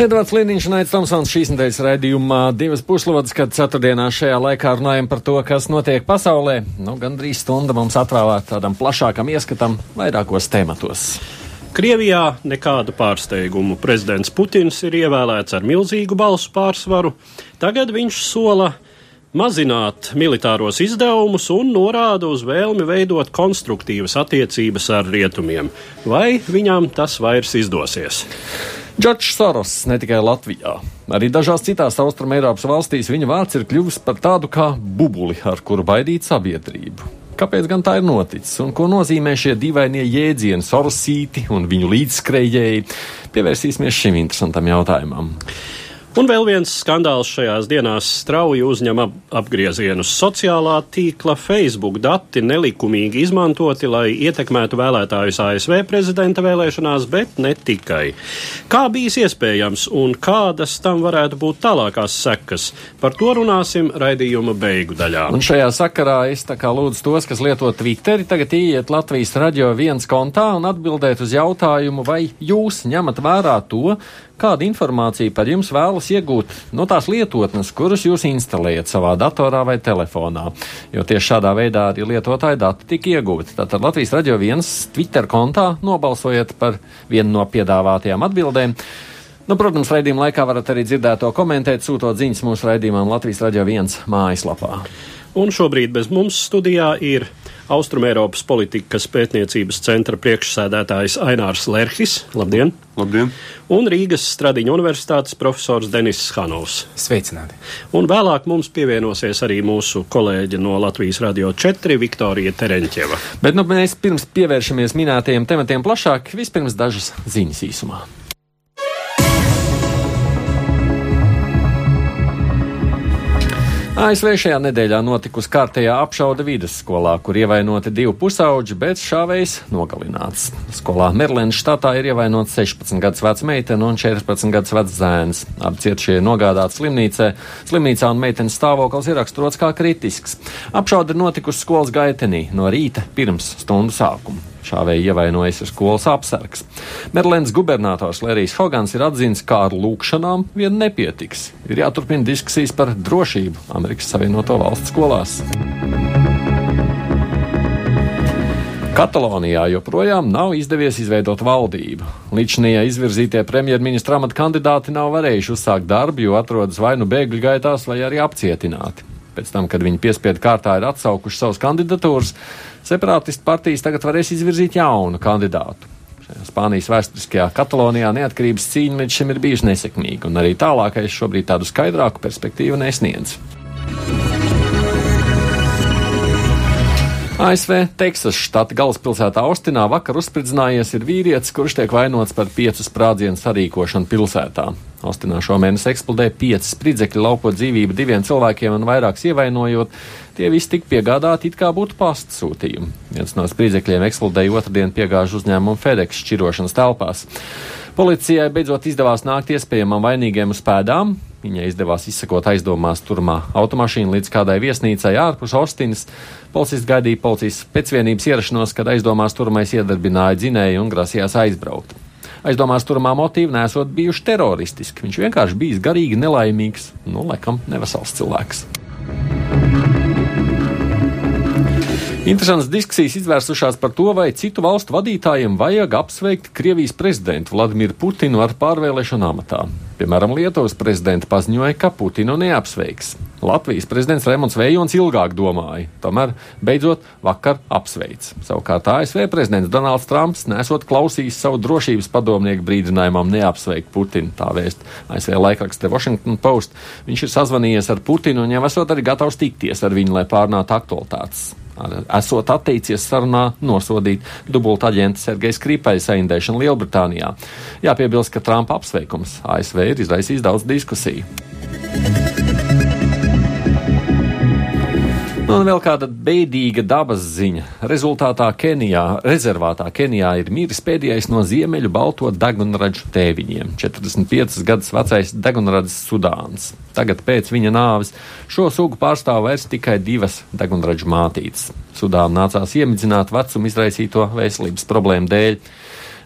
Edvards Liniņš un Aits Tomsons šīs nedēļas raidījumā divas puslodes, kad ceturtdienā šajā laikā runājam par to, kas notiek pasaulē. Nu, gan drīz stunda mums atvēlēta tādam plašākam ieskatam vairākos tematos. Krievijā nekādu pārsteigumu. Prezidents Putins ir ievēlēts ar milzīgu balsu pārsvaru. Tagad viņš sola mazināt militāros izdevumus un norāda uz vēlmi veidot konstruktīvas attiecības ar rietumiem. Vai viņam tas vairs izdosies? Džordžs Soros ne tikai Latvijā, arī dažās citās Austrumēropas valstīs viņa vārds ir kļuvis par tādu kā bubuli, ar kuru baidīt sabiedrību. Kāpēc gan tā ir noticis un ko nozīmē šie dīvainie jēdzieni, sorosīti un viņu līdzskrējēji? Pievērsīsimies šim interesantam jautājumam. Un vēl viens skandāls šajās dienās strauji uzņem ap apgriezienus. Sociālā tīkla Facebook dati nelikumīgi izmantoti, lai ietekmētu vēlētājus ASV prezidenta vēlēšanās, bet ne tikai. Kā bijis iespējams un kādas tam varētu būt tālākās sekas? Par to runāsim raidījuma beigu daļā. Un šajā sakarā es tā kā lūdzu tos, kas lieto Twitteri, tagad ieiet Latvijas radio viens kontā un atbildēt uz jautājumu, vai jūs ņemat vērā to, kāda informācija par jums vēlas iegūt no tās lietotnes, kuras jūs instalējat savā datorā vai telefonā. Jo tieši šādā veidā arī lietotāja dati tika iegūti. Tātad Latvijas radio viens Twitter kontā nobalsojiet par vienu no piedāvātajām atbildēm. Nu, protams, raidījuma laikā varat arī dzirdēt to komentēt, sūtot ziņas mūsu raidījumam Latvijas radio viens mājaslapā. Un šobrīd bez mums studijā ir Austrumēropas politikas pētniecības centra priekšsēdētājs Ainārs Lerhis. Labdien! Labdien! Un Rīgas Stradiņa universitātes profesors Denis Hanovs. Sveicināti! Un vēlāk mums pievienosies arī mūsu kolēģe no Latvijas Radio 4 Viktorija Tereņķeva. Bet nu, mēs pirms pievēršamies minētajiem tematiem plašāk, vispirms dažas ziņas īsumā. ASV šajā nedēļā notikusi kārtējā apšaude vidusskolā, kur ievainoti divi pusauģi, bet šāvējs nogalināts. Skolā Merlēnas štatā ir ievainots 16 gadus vecs meitene un 14 gadus vecs zēns. Abi cietušie nogādāti slimnīcā. Slimnīcā un meitenes stāvoklis ir raksturots kā kritisks. Apšaude ir notikusi skolas gaitenī no rīta pirms stundu sākuma. Šāvēji ievainojas ar skolas apsargs. Merlēnas gubernators Lerijs Hogans ir atzīts, ka ar lūkšanām vien nepietiks. Ir jāturpina diskusijas par drošību Amerikas Savienoto Valstu skolās. Katalonijā joprojām nav izdevies izveidot valdību. Līdšanie izvirzītie premjerministra amata kandidāti nav varējuši uzsākt darbu, jo atrodas vai nu bēgļu gaitās, vai arī apcietināti. Pēc tam, kad viņi piespiedu kārtā ir atsaukuši savus kandidatūras, separātistu partijas tagad varēs izvirzīt jaunu kandidātu. Spānijas vēsturiskajā Katalonijā neatkarības cīņa līdz šim ir bijusi nesekmīga, un arī tālākais šobrīd tādu skaidrāku perspektīvu nesniedz. ASV Teksas štata galvaspilsētā Austinā vakar uzspridzinājies ir vīrietis, kurš tiek vainots par piecu sprādzienu sarīkošanu pilsētā. Austinā šomēnes eksplodēja pieci spridzekļi, laupot dzīvību diviem cilvēkiem un vairākus ievainojot. Tie visi tika piegādāti it kā būtu pasta sūtījumi. Viens no spridzekļiem eksplodēja otrdien piegāžu uzņēmumu FedEx šķirošanas telpās. Policijai beidzot izdevās nākt iespējamam vainīgiem uz pēdām. Viņai izdevās izsekot aizdomās turmā automašīnu līdz kādai viesnīcai ārpus Ostinas. Policists gaidīja policijas pēcvienības ierašanos, kad aizdomās turmais iedarbināja dzinēju un grasījās aizbraukt. Aizdomās turmā motīvi nesot bijuši teroristiski. Viņš vienkārši bijis garīgi nelaimīgs, nu, laikam, nevesels cilvēks. Interesantas diskusijas izvērsušās par to, vai citu valstu vadītājiem vajag apsveikt Krievijas prezidentu Vladimiru Putinu ar pārvēlēšanu amatā. Piemēram, Lietuvas prezidents paziņoja, ka Putinu neapsveiks. Latvijas prezidents Rēmons Vējons ilgāk domāja, tomēr beidzot vakar apsveic. Savukārt ASV prezidents Donalds Trumps nesot klausījis savu drošības padomnieku brīdinājumam neapsveikt Putinu. Tā vēst ASV laikraksta The Washington Post. Viņš ir sazvanījies ar Putinu un jau esot arī gatavs tikties ar viņu, lai pārnātu aktualitātes esot atteicies sarunā nosodīt dubulta aģenta Sergeja Skripaļa saindēšanu Lielbritānijā. Jāpiebilst, ka Trumpa apsveikums ASV ir izraisījis daudz diskusiju. Un vēl kāda beidīga dabas ziņa. Rezultātā Kenijā, rezervātā Kenijā ir miris pēdējais no ziemeļu balto degunraģu tēviņiem - 45 gadus vecais degunrads Sudāns. Tagad pēc viņa nāves šo sugu pārstāv vairs tikai divas degunraģu mātītes. Sudāna nācās iemidzināt vecumu izraisīto veselības problēmu dēļ.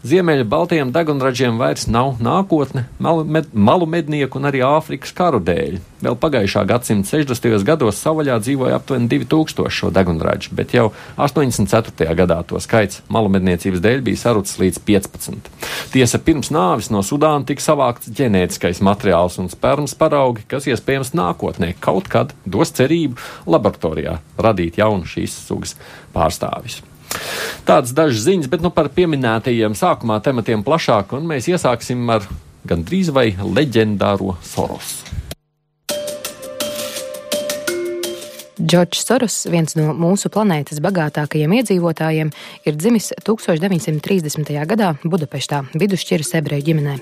Ziemeļa Baltijiem degunražiem vairs nav nākotne malu, med, malu mednieku un arī Āfrikas karu dēļ. Vēl pagājušā gadsimta 60. gados savaļā dzīvoja aptuveni 2000 šo degunražu, bet jau 84. gadā to skaits malu medniecības dēļ bija sarucis līdz 15. Tiesa pirms nāvis no Sudāna tika savākts ģenētiskais materiāls un spermas paraugi, kas iespējams nākotnē kaut kad dos cerību laboratorijā radīt jaunu šīs sugas pārstāvis. Tādas dažas ziņas, bet nu par pieminētajiem sākumā tematiem plašāk, un mēs iesāksim ar gandrīz vai leģendāro Sorosu. Džordžs Soros, viens no mūsu planētas bagātākajiem iedzīvotājiem, ir dzimis 1930. gadā Budapeštā, vidusšķiras ebreju ģimenē.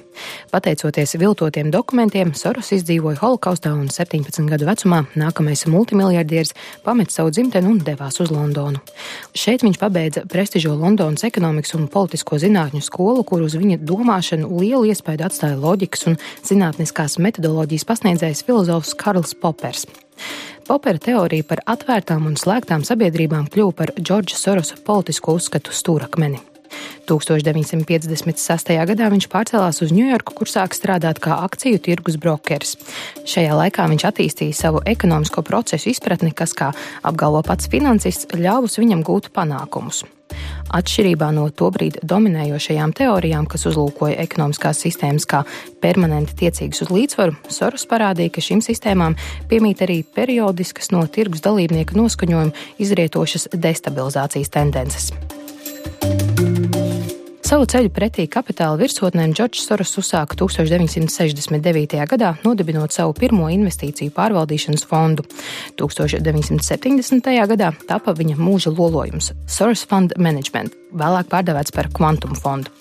Pateicoties viltotiem dokumentiem, Soros izdzīvoja holokaustā un 17 gadu vecumā nākamais multimiljardieris pameta savu dzimteni un devās uz Londonu. Šeit viņš pabeidza prestižo Londonas ekonomikas un politisko zinātņu skolu, kur uz viņa domāšanu lielu iespēju atstāja loģikas un zinātniskās metodoloģijas pasniedzējs filozofs Karls Popers. Popera teorija par atvērtām un slēgtām sabiedrībām kļuva par Džordža Sorosa politisko uzskatu stūrakmeni. 1956. gadā viņš pārcēlās uz Ņujorku, kur sāka strādāt kā akciju tirgus brokeris. Šajā laikā viņš attīstīja savu ekonomisko procesu izpratni, kas, kā apgalvo pats finansists, ļāvus viņam gūt panākumus. Atšķirībā no tobrīd dominējošajām teorijām, kas uzlūkoja ekonomiskās sistēmas kā permanenti tiecīgas uz līdzsvaru, Soros parādīja, ka šīm sistēmām piemīt arī periodiskas no tirgus dalībnieka noskaņojuma izrietošas destabilizācijas tendences. Savu ceļu pretī kapitāla virsotnēm Džordžs Soros uzsāka 1969. gadā, nodibinot savu pirmo investīciju pārvaldīšanas fondu. 1970. gadā tapa viņa mūža lolojums - Soros Fund Management, vēlāk pārdevēts par Quantum fondu.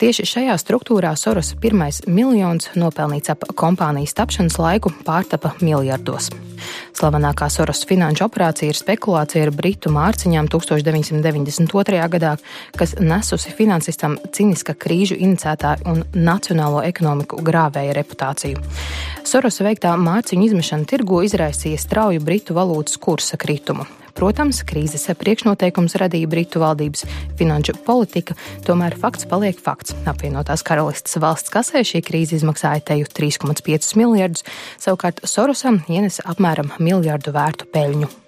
Tieši šajā struktūrā Soros pirmais miljons nopelnīts ap kompānijas tapšanas laiku pārtapa miljardos. Slavenākā Soros finanšu operācija ir spekulācija ar britu mārciņām 1992. gadā, kas nesusi finansistam ciniska krīžu inicētāju un nacionālo ekonomiku grāvēja reputāciju. Sorosa veiktā mārciņu izmešana tirgu izraisīja strauju britu valūtas kursa kritumu. Protams, krīzes priekšnoteikums radīja Britu valdības finanšu politika, tomēr fakts paliek fakts. Apvienotās karalistes valsts kasē šī krīze izmaksāja teju 3,5 miljardus, savukārt Sorosam ienesa apmēram miljardu vērtu peļņu.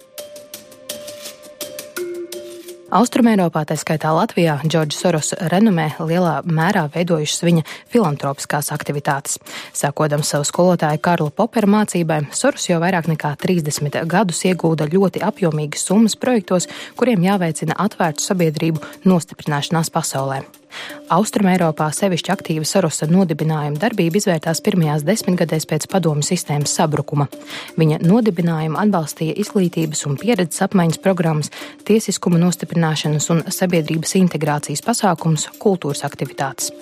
Austrumēropā, tā skaitā Latvijā, Džordža Sorosa renomē lielā mērā veidojušas viņa filantropiskās aktivitātes. Sākodams savu skolotāju Karla Popera mācībai, Soros jau vairāk nekā 30 gadus iegūda ļoti apjomīgas summas projektos, kuriem jāveicina atvērtu sabiedrību nostiprināšanās pasaulē. Austrumēropā sevišķi aktīva Sorosa nodibinājuma darbība izvērtās pirmajās desmitgadēs pēc padomju sistēmas sabrukuma. Viņa nodibinājumu atbalstīja izglītības un pieredzes apmaiņas programmas, tiesiskuma nostiprināšanas un sabiedrības integrācijas pasākums, kultūras aktivitātes.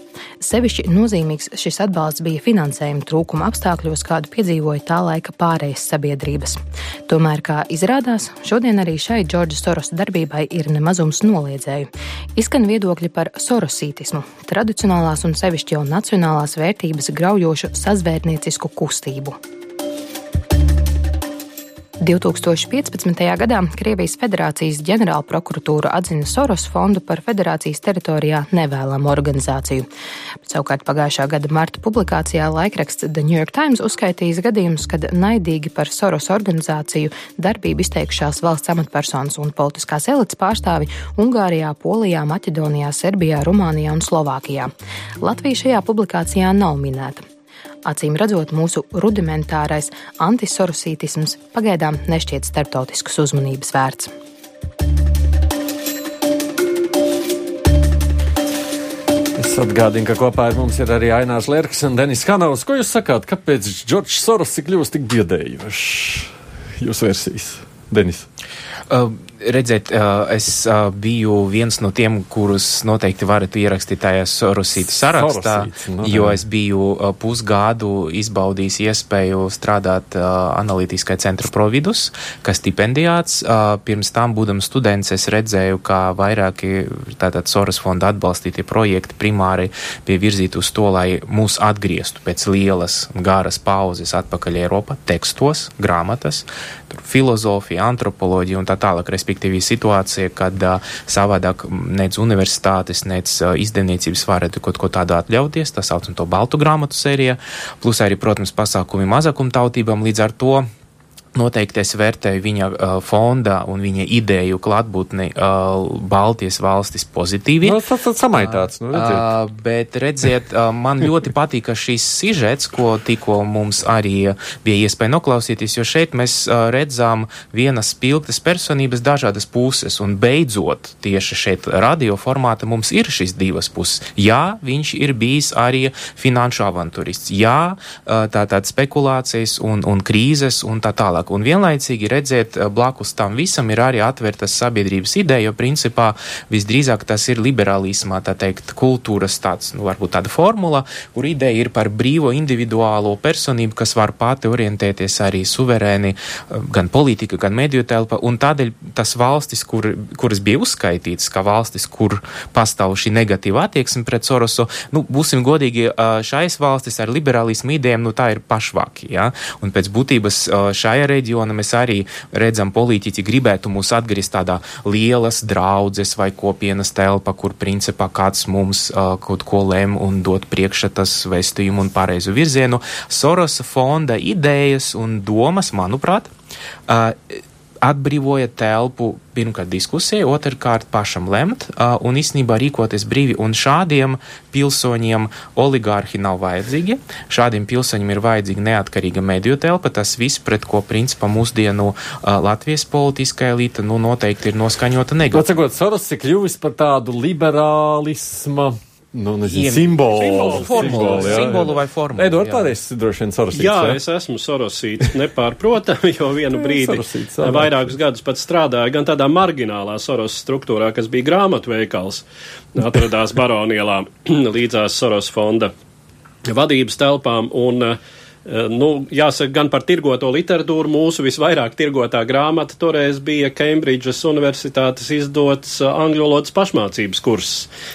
Sevišķi nozīmīgs šis atbalsts bija finansējuma trūkuma apstākļos, kādu piedzīvoja tā laika pārējais sabiedrības. Tomēr, kā izrādās, šodien arī šai Džordža Sorosa darbībai ir nemazums noliedzēju. Izskan viedokļi par Soros marksītismu, tradicionālās un sevišķi jau nacionālās vērtības graujošu sazvērniecisku kustību. 2015. gadā Krievijas Federācijas ģenerāla prokuratūra atzina Soros fondu par federācijas teritorijā nevēlamu organizāciju. Savukārt pagājušā gada marta publikācijā laikraksts The New York Times uzskaitījis gadījumus, kad naidīgi par Soros organizāciju darbību izteikušās valsts amatpersonas un politiskās elites pārstāvi Ungārijā, Polijā, Maķedonijā, Serbijā, Rumānijā un Slovākijā. Latvija šajā publikācijā nav minēta. Acīm redzot, mūsu rudimentārais antisorosītisms pagaidām nešķiet starptautiskas uzmanības vērts. Es atgādinu, ka kopā ar mums ir arī Ainārs Lērks un Denis Hanovs. Ko jūs sakāt, kāpēc Džordžs Soros ir kļuvis tik biedējošs? Jūsu versijas, Denis. Uh, redziet, uh, es uh, biju viens no tiem, kurus noteikti varat ierakstīt tajā Sorosīta sarakstā, Sorosīts, nu jo es biju uh, pusgadu izbaudījis iespēju strādāt analītiskai centra providus, kā stipendijāts. Pirms tam, būdams students, es redzēju, kā vairāki tātad Soros fonda atbalstītie projekti primāri bija virzīti uz to, lai mūs atgrieztu pēc lielas garas pauzes atpakaļ Eiropā tekstos, grāmatas, filozofija, antropoloģija un tā tālāk, respektīvi situācija, kad savādāk nec universitātes, nec izdevniecības varētu kaut ko tādu atļauties, tā saucam to baltu grāmatu sēriju, plus arī, protams, pasākumi mazākumtautībām, līdz ar to Noteikti es vērtēju viņa uh, fonda un viņa ideju klātbūtni uh, Baltijas valstis pozitīvi. Nu, tas ir samaitāts. Nu, redziet. uh, bet redziet, uh, man ļoti patīk šis sižets, ko tikko mums arī bija iespēja noklausīties, jo šeit mēs uh, redzam vienas spilgtas personības dažādas puses, un beidzot tieši šeit radio formāta mums ir šīs divas puses. Jā, viņš ir bijis arī finanšu avantūrists. Jā, uh, tātad spekulācijas un, un krīzes un tā tālāk tālāk. Un vienlaicīgi redzēt, eh, blakus tam visam ir arī atvērtas sabiedrības ideja, jo principā visdrīzāk tas ir liberālismā, tā teikt, kultūras tāds, nu, varbūt tāda formula, kur ideja ir par brīvo individuālo personību, kas var pati orientēties arī suverēni, eh, gan politika, gan mediju telpa, un tādēļ tas valstis, kur, kuras bija uzskaitītas, kā valstis, kur pastāv šī negatīva attieksme pret Sorosu, nu, būsim godīgi, eh, šais valstis ar liberālismu idejām, nu, tā ir pašvāki, ja? un pēc būtības šajā reģiona mēs arī redzam, politiķi gribētu mūs atgriezt tādā lielas draudzes vai kopienas telpa, kur principā kāds mums uh, kaut ko lem un dot priekšatas vēstījumu un pareizu virzienu. Sorosa fonda idejas un domas, manuprāt, uh, atbrīvoja telpu pirmkārt diskusijai, otrkārt pašam lemt uh, un īstenībā rīkoties brīvi. Un šādiem pilsoņiem oligārhi nav vajadzīgi. Šādiem pilsoņiem ir vajadzīga neatkarīga mediju telpa. Tas viss, pret ko principā mūsdienu uh, Latvijas politiskā elite nu, noteikti ir noskaņota negatīvi. Atsakot, Soros ir kļuvis par tādu liberālismu nu, nezinu, simbolu, simbolu, formulu, simbolu, jā, simbolu vai formulu. Edvard, arī esi droši vien sorosīts. Jā, jā, es esmu sorosīts, nepārprotami, jo vienu brīdi sorosīts, vairākus gadus pat strādāju gan tādā marginālā soros struktūrā, kas bija grāmatveikals, atradās Baronielā līdzās Soros fonda vadības telpām. Un, uh, nu, jāsaka, gan par tirgoto literatūru mūsu visvairāk tirgotā grāmata toreiz bija Kembridžas Universitātes izdots eh, angļu valodas pašmācības kurs,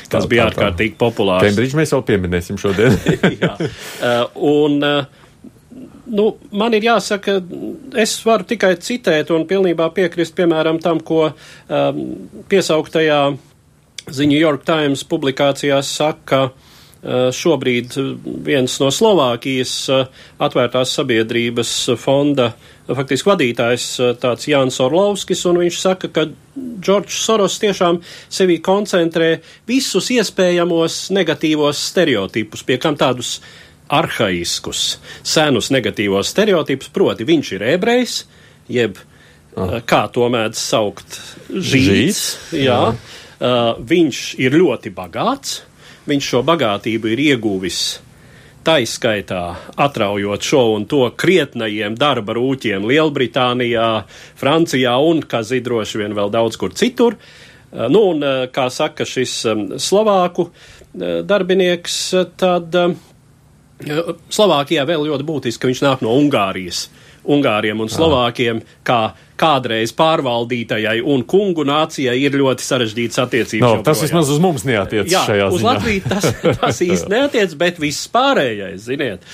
kas tā, bija tā, ārkārtīgi populārs. Kembridžu mēs vēl pieminēsim šodien. Jā, eh, un nu, man ir jāsaka, es varu tikai citēt un pilnībā piekrist, piemēram, tam, ko um, piesauktajā The New York Times publikācijās saka Eh, šobrīd viens no Slovākijas eh, atvērtās sabiedrības fonda faktiski vadītājs eh, tāds Jānis Orlovskis, un viņš saka, ka Džordžs Soros tiešām sevi koncentrē visus iespējamos negatīvos stereotipus, pie kam tādus arhaiskus, senus negatīvos stereotipus, proti viņš ir ebrejs, jeb ah. kā to mēdz saukt, žīds, žīds? jā, uh, viņš ir ļoti bagāts, viņš šo bagātību ir ieguvis taiskaitā atraujot šo un to krietnajiem darba rūķiem Lielbritānijā, Francijā un, kā zidroši vien vēl daudz kur citur. Eh, nu, un, eh, kā saka šis eh, slovāku darbinieks, tad Slovākijā vēl ļoti būtiski, ka viņš nāk no Ungārijas. Ungāriem un Slovākiem, kā kādreiz pārvaldītajai un kungu nācijai ir ļoti sarežģītas attiecības. No, tas vismaz uz mums neatiecas. Jā, uz ziņā. Latviju tas, tas īsti neatiec, bet viss pārējais, ziniet.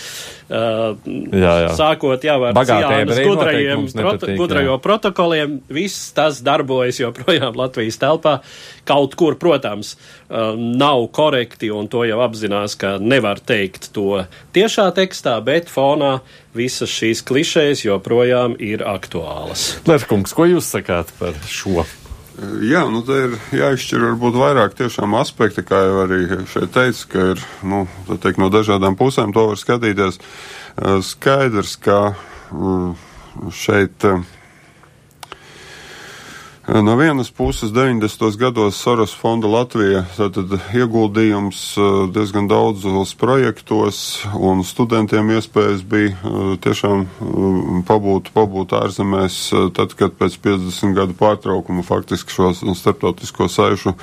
Uh, jā, jā. Sākot jau ar Ciānas gudrajiem, proto, gudrajo jā. protokoliem, viss tas darbojas joprojām Latvijas telpā. Kaut kur, protams, uh, nav korekti, un to jau apzinās, ka nevar teikt to tiešā tekstā, bet fonā visas šīs klišejas joprojām ir aktuālas. Lerkungs, ko jūs sakāt par šo? Jā, nu te ir jāizšķir varbūt vairāk tiešām aspekti, kā jau arī šeit teica, ka ir, nu, teikt, no dažādām pusēm to var skatīties. Skaidrs, ka šeit No vienas puses, 90. gados Soros fonda Latvija tātad ieguldījums diezgan daudzos projektos, un studentiem iespējas bija tiešām pabūt, pabūt ārzemēs, tad, kad pēc 50 gadu pārtraukuma faktiski šo starptautisko saišu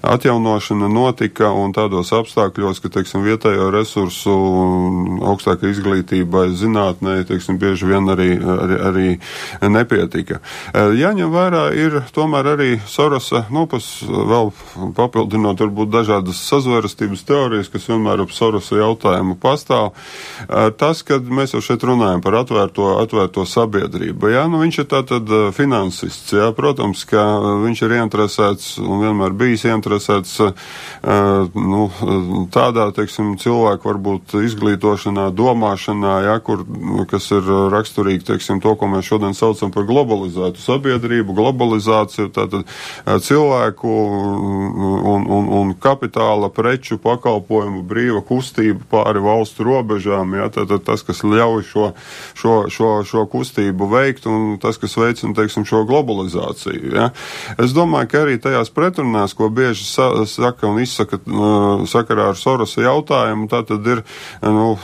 atjaunošana notika, un tādos apstākļos, ka, teiksim, vietējo resursu augstākai izglītībai, zinātnē, teiksim, bieži vien arī, arī, arī nepietika. Jāņem vērā ir ir tomēr arī Sorosa, nu, pas, vēl papildinot varbūt dažādas sazvērestības teorijas, kas vienmēr ap Sorosa jautājumu pastāv. Tas, kad mēs jau šeit runājam par atvērto, atvērto sabiedrību, jā, nu, viņš ir tātad finansists, jā, protams, ka viņš ir ieinteresēts un vienmēr bijis ieinteresēts, nu, tādā, teiksim, cilvēku varbūt izglītošanā, domāšanā, jā, kur, kas ir raksturīgi, teiksim, to, ko mēs šodien saucam par globalizētu sabiedrību, globalizētu globalizāciju, tātad cilvēku un, un, un kapitāla preču pakalpojumu brīva kustība pāri valstu robežām, ja, tātad tas, kas ļauj šo, šo, šo, šo kustību veikt un tas, kas veicina, teiksim, šo globalizāciju. Ja. Es domāju, ka arī tajās pretrunās, ko bieži sa saka un izsaka sakarā ar Sorosa jautājumu, tā tad ir, nu,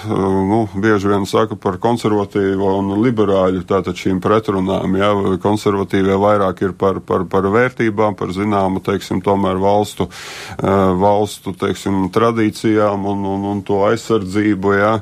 nu, bieži vien saka par konservatīvo un liberāļu tātad šīm pretrunām, ja, konservatīvie vairāk ir par, par, par vērtībām, par zināmu, teiksim, tomēr valstu, valstu, teiksim, tradīcijām un, un, un to aizsardzību, jā.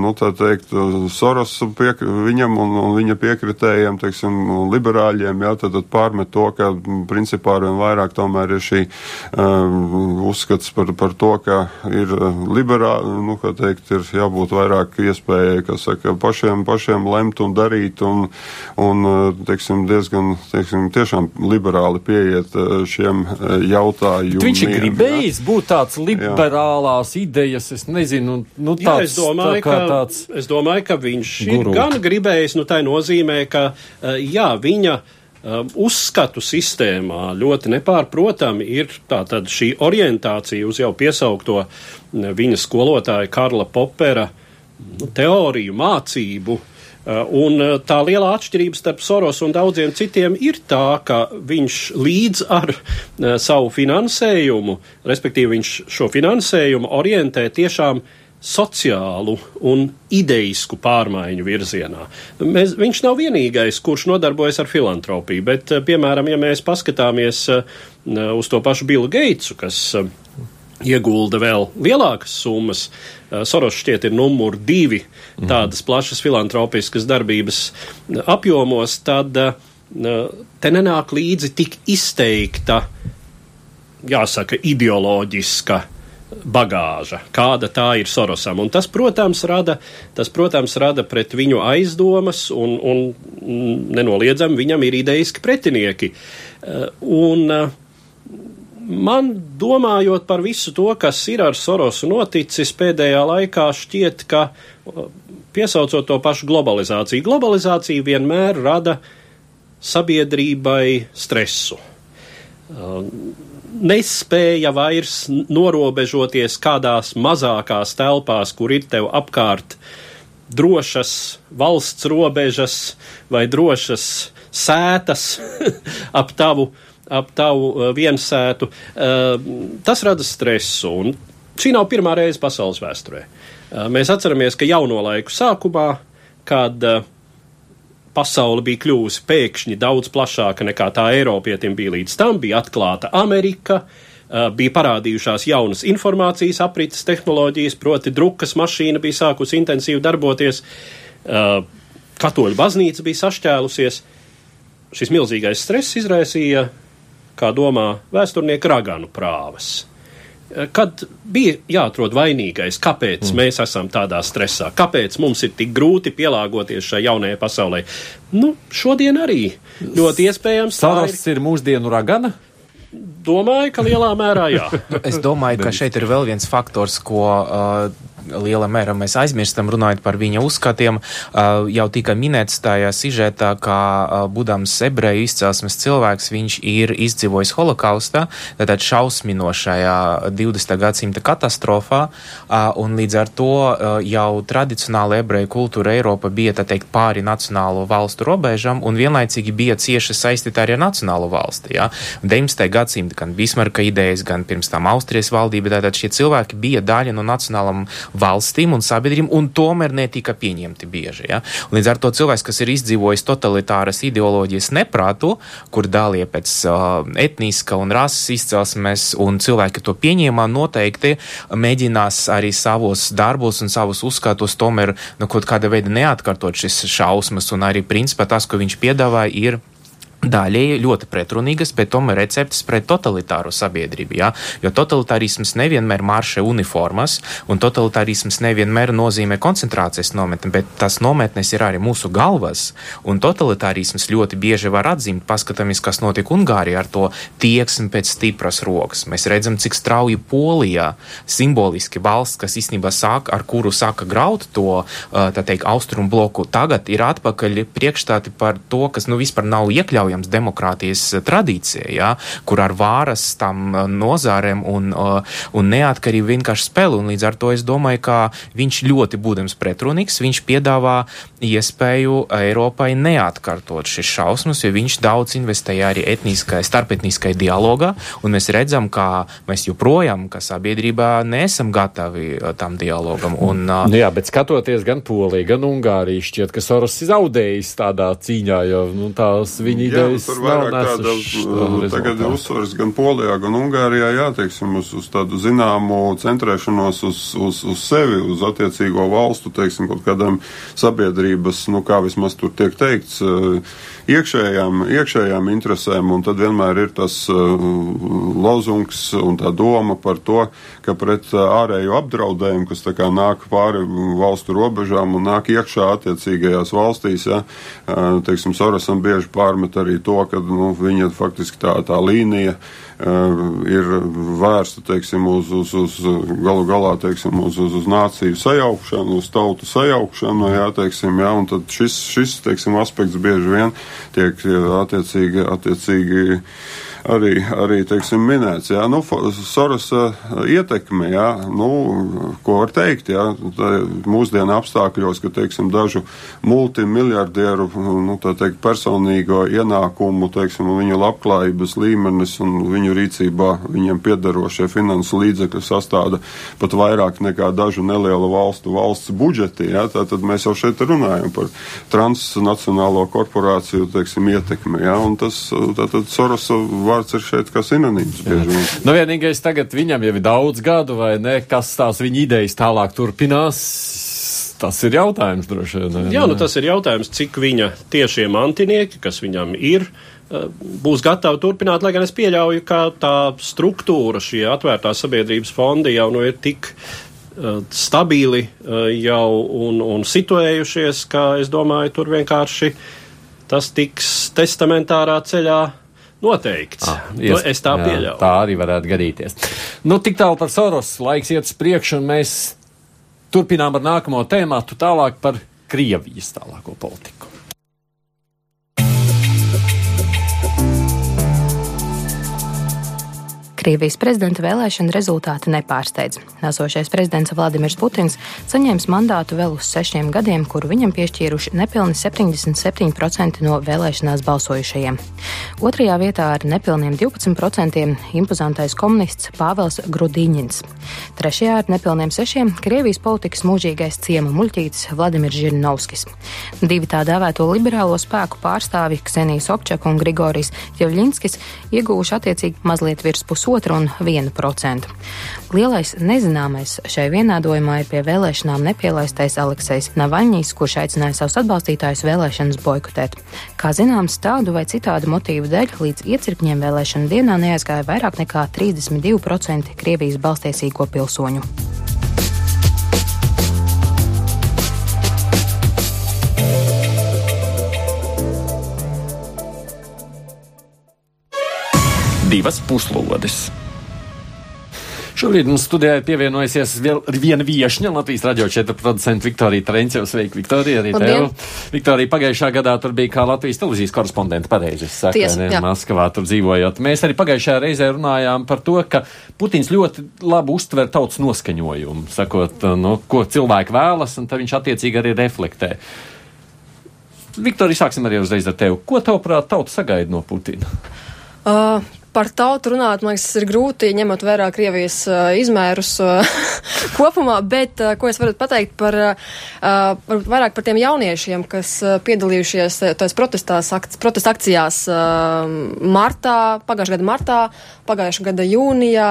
Nu, tā teikt, Soros piek, viņam un, un viņa piekritējiem, teiksim, liberāļiem, jā, tad, tad pārmet to, ka principā arvien vairāk tomēr ir šī um, uzskats par, par to, ka ir liberāli, nu, kā teikt, ir jābūt vairāk iespējai, kas saka, pašiem, pašiem lemt un darīt un, un teiksim, diezgan, teiksim, tiešām tiešām liberāli pieiet eh, šiem eh, jautājumiem. Viņš ir gribējis ja? būt tāds liberālās jā. idejas, es nezinu, nu tāds, jā, es domāju, tā ka, tāds. Es domāju, ka viņš guru. ir gan gribējis, nu tā nozīmē, ka, eh, jā, viņa uzskatu sistēmā ļoti nepārprotami ir tātad šī orientācija uz jau piesaukto viņa skolotāja Karla Popera nu, teoriju, mācību, un uh, tā lielā atšķirība starp Soros un daudziem citiem ir tā, ka viņš līdz ar uh, savu finansējumu, respektīvi viņš šo finansējumu orientē tiešām sociālu un ideisku pārmaiņu virzienā. Mēs, viņš nav vienīgais, kurš nodarbojas ar filantropiju, bet, piemēram, ja mēs paskatāmies uz to pašu Billu Geitsu, kas iegulda vēl lielākas summas. Soros šķiet ir numur divi tādas plašas filantropiskas darbības apjomos, tad te nenāk līdzi tik izteikta, jāsaka, ideoloģiska bagāža, kāda tā ir Sorosam. Un tas, protams, rada, tas, protams, rada pret viņu aizdomas, un, un nenoliedzami viņam ir ideiski pretinieki. Un, uh, man domājot par visu to, kas ir ar Sorosu noticis pēdējā laikā, šķiet, ka piesaucot to pašu globalizāciju, globalizācija vienmēr rada sabiedrībai stresu. Nespēja vairs norobežoties kādās mazākās telpās, kur ir tev apkārt drošas valsts robežas vai drošas sētas ap tavu uh, ap tavu uh, viensētu, uh, tas rada stresu. Un šī nav pirmā reize pasaules vēsturē. Uh, mēs atceramies, ka jauno laiku sākumā, kad pasaule bija kļuvusi pēkšņi daudz plašāka nekā tā Eiropietim bija līdz tam, bija atklāta Amerika, bija parādījušās jaunas informācijas aprites tehnoloģijas, proti drukas mašīna bija sākusi intensīvi darboties, katoļu baznīca bija sašķēlusies. Šis milzīgais stress izraisīja kā domā vēsturnieka raganu prāvas. Kad bija jāatrod vainīgais, kāpēc mm. mēs esam tādā stresā, kāpēc mums ir tik grūti pielāgoties šai jaunajai pasaulē, nu, šodien arī ļoti iespējams. Saras ir... ir mūsdienu ragana? Domāju, ka lielā mērā jā. es domāju, ka šeit ir vēl viens faktors, ko uh, liela mērā mēs aizmirstam runājot par viņa uzskatiem. Jau tika minēts tajā sižetā, ka būdams ebreju izcelsmes cilvēks, viņš ir izdzīvojis holokaustā, tātad šausminošajā 20. gadsimta katastrofā, un līdz ar to jau tradicionāla ebreju kultūra Eiropa bija, tā teikt, pāri nacionālo valstu robežam, un vienlaicīgi bija cieši saistīta arī ar nacionālo valsti. Ja? 19. gadsimta gan Bismarka idejas, gan pirms tam Austrijas valdība, tātad šie cilvēki bija daļa no nacionālam valstīm un sabiedrībām, un tomēr netika pieņemti bieži. Ja? Līdz ar to cilvēks, kas ir izdzīvojis totalitāras ideoloģijas neprātu, kur dalīja pēc uh, etniska un rases izcelsmes, un cilvēki to pieņēma, noteikti mēģinās arī savos darbos un savus uzskatus tomēr nu, kaut kāda veida neatkārtot šis šausmas, un arī principā tas, ko viņš piedāvāja, ir daļēji ļoti pretrunīgas, bet tomēr receptes pret totalitāro sabiedrību. Ja? Jo totalitārisms nevienmēr maršē uniformas, un totalitārisms nevienmēr nozīmē koncentrācijas nometni, bet tas nometnes ir arī mūsu galvas. Un totalitārisms ļoti bieži var atzīmt, paskatāmies, kas notika Ungārijā ar to tieksmi pēc stipras rokas. Mēs redzam, cik strauji Polijā simboliski valsts, kas īstenībā sāk, ar kuru sāka graut to, tā teikt, austrumu bloku, tagad ir atpakaļ priekšstāti par to, kas nu vispār nav iekļaujams ievērojams demokrātijas eh, tradīcija, ja, kur ar vāras tam eh, nozārēm un, eh, un neatkarību vienkārši spēlē. Līdz ar to es domāju, ka viņš ļoti būdams pretrunīgs, viņš piedāvā iespēju Eiropai neatkārtot šis šausmas, jo viņš daudz investēja arī etniskai, starpetniskai dialogā, un mēs redzam, ka mēs joprojām, ka sabiedrībā neesam gatavi tam dialogam. Un, nu jā, bet skatoties gan Poliju, gan Ungāriju, šķiet, ka Soros ir zaudējis tādā cīņā, jo nu, tās viņa idejas nu, tur vairāk tāda, uh, tagad ir uzsvars gan Polijā, gan Ungārijā, jā, teiksim, uz, uz tādu zināmu centrēšanos uz, uz, uz sevi, uz attiecīgo valstu, teiksim, kaut kādām sabiedrības, nu, kā vismaz tur tiek teikts, iekšējām, iekšējām interesēm, un tad vienmēr ir tas uh, lozungs un tā doma par to, ka pret ārējo apdraudējumu, kas tā kā nāk pāri valstu robežām un nāk iekšā attiecīgajās valstīs, ja, teiksim, Sorosam bieži pārmet arī to, ka nu, viņa faktiski tā, tā līnija uh, ir vērsta teiksim, uz, uz, uz galu galā teiksim, uz, uz, uz nāciju sajaukšanu, uz tautu sajaukšanu. Jā, teiksim, jā, un šis, šis teiksim, aspekts bieži vien tiek attiecīgi. attiecīgi arī, arī teiksim, minēts. Jā, nu, Sorosa ietekme, jā, nu, ko var teikt, jā, mūsdienu apstākļos, ka teiksim, dažu multimiljardieru nu, teikt, personīgo ienākumu, teiksim, viņu labklājības līmenis un viņu rīcībā viņiem piedarošie finansu līdzekļi sastāda pat vairāk nekā dažu nelielu valstu valsts budžeti. Jā, tātad mēs jau šeit runājam par transnacionālo korporāciju teiksim, ietekmi. Jā, un tas tātad Sorosa vārds ir šeit kā sinonīms. Nu, vienīgais tagad viņam jau ir daudz gadu, vai ne? Kas tās viņa idejas tālāk turpinās? Tas ir jautājums droši vien. Jā, nu tas ir jautājums, cik viņa tiešie mantinieki, kas viņam ir, eh, būs gatavi turpināt, lai gan es pieļauju, ka tā struktūra, šie atvērtās sabiedrības fondi jau nu ir tik uh, stabili uh, jau un, un situējušies, ka es domāju, tur vienkārši tas tiks testamentārā ceļā Noteikts. Ah, nu, ies, es tā pieļauju. Tā arī varētu gadīties. Nu, tik tālu par Soros. Laiks iet uz priekšu, un mēs turpinām ar nākamo tēmu, tālāk par Krievijas tālāko politiku. Krievijas prezidenta vēlēšana rezultāti nepārsteidz. Esošais prezidents Vladimirs Putins saņēmis mandātu vēl uz sešiem gadiem, kuru viņam piešķīruši nepilni 77% no vēlēšanās balsojušajiem. Otrajā vietā ar nepilniem 12% impozantais komunists Pāvels Grudīņins. Trešajā ar nepilniem 6% Krievijas politikas mūžīgais ciema muļķītis Vladimirs Žirinovskis. Divi tā dēvēto liberālo spēku pārstāvi Ksenija Sobčaka un Grigorijs Jevļinskis ieguvuši attiecīgi mazliet virs pusotru pusotra un viena procenta. Lielais nezināmais šai vienādojumā ir pie vēlēšanām nepielaistais Aleksejs Navaļņīs, kurš aicināja savus atbalstītājus vēlēšanas boikotēt. Kā zināms, tādu vai citādu motīvu dēļ līdz iecirkņiem vēlēšana dienā neaizgāja vairāk nekā 32% Krievijas balstiesīgo pilsoņu. Divas puslodes. Šorīt mums studijā ir pievienojusies vēl viena viešņa, Latvijas radio 4 producenta Viktorija Trenceva. Sveika, Viktorija, arī Labdien. tev. Viktorija, pagājušā gadā tur bija kā Latvijas televīzijas korespondenta pareizi, es saku, Tiesa, ne, jā. Maskavā tur dzīvojot. Mēs arī pagājušajā reizē runājām par to, ka Putins ļoti labi uztver tautas noskaņojumu, sakot, nu, ko cilvēki vēlas, un tad viņš attiecīgi arī reflektē. Viktorija, sāksim arī uzreiz ar tevi. Ko tavuprāt tauta sagaida no Putina? Uh, par tautu runāt, man liekas, tas ir grūti, ņemot vērā Krievijas uh, izmērus uh, kopumā, bet uh, ko es varu pateikt par, uh, vairāk par tiem jauniešiem, kas uh, piedalījušies uh, tais protestās, akc, protesta akcijās uh, martā, pagājušā gada martā, pagājušā gada jūnijā.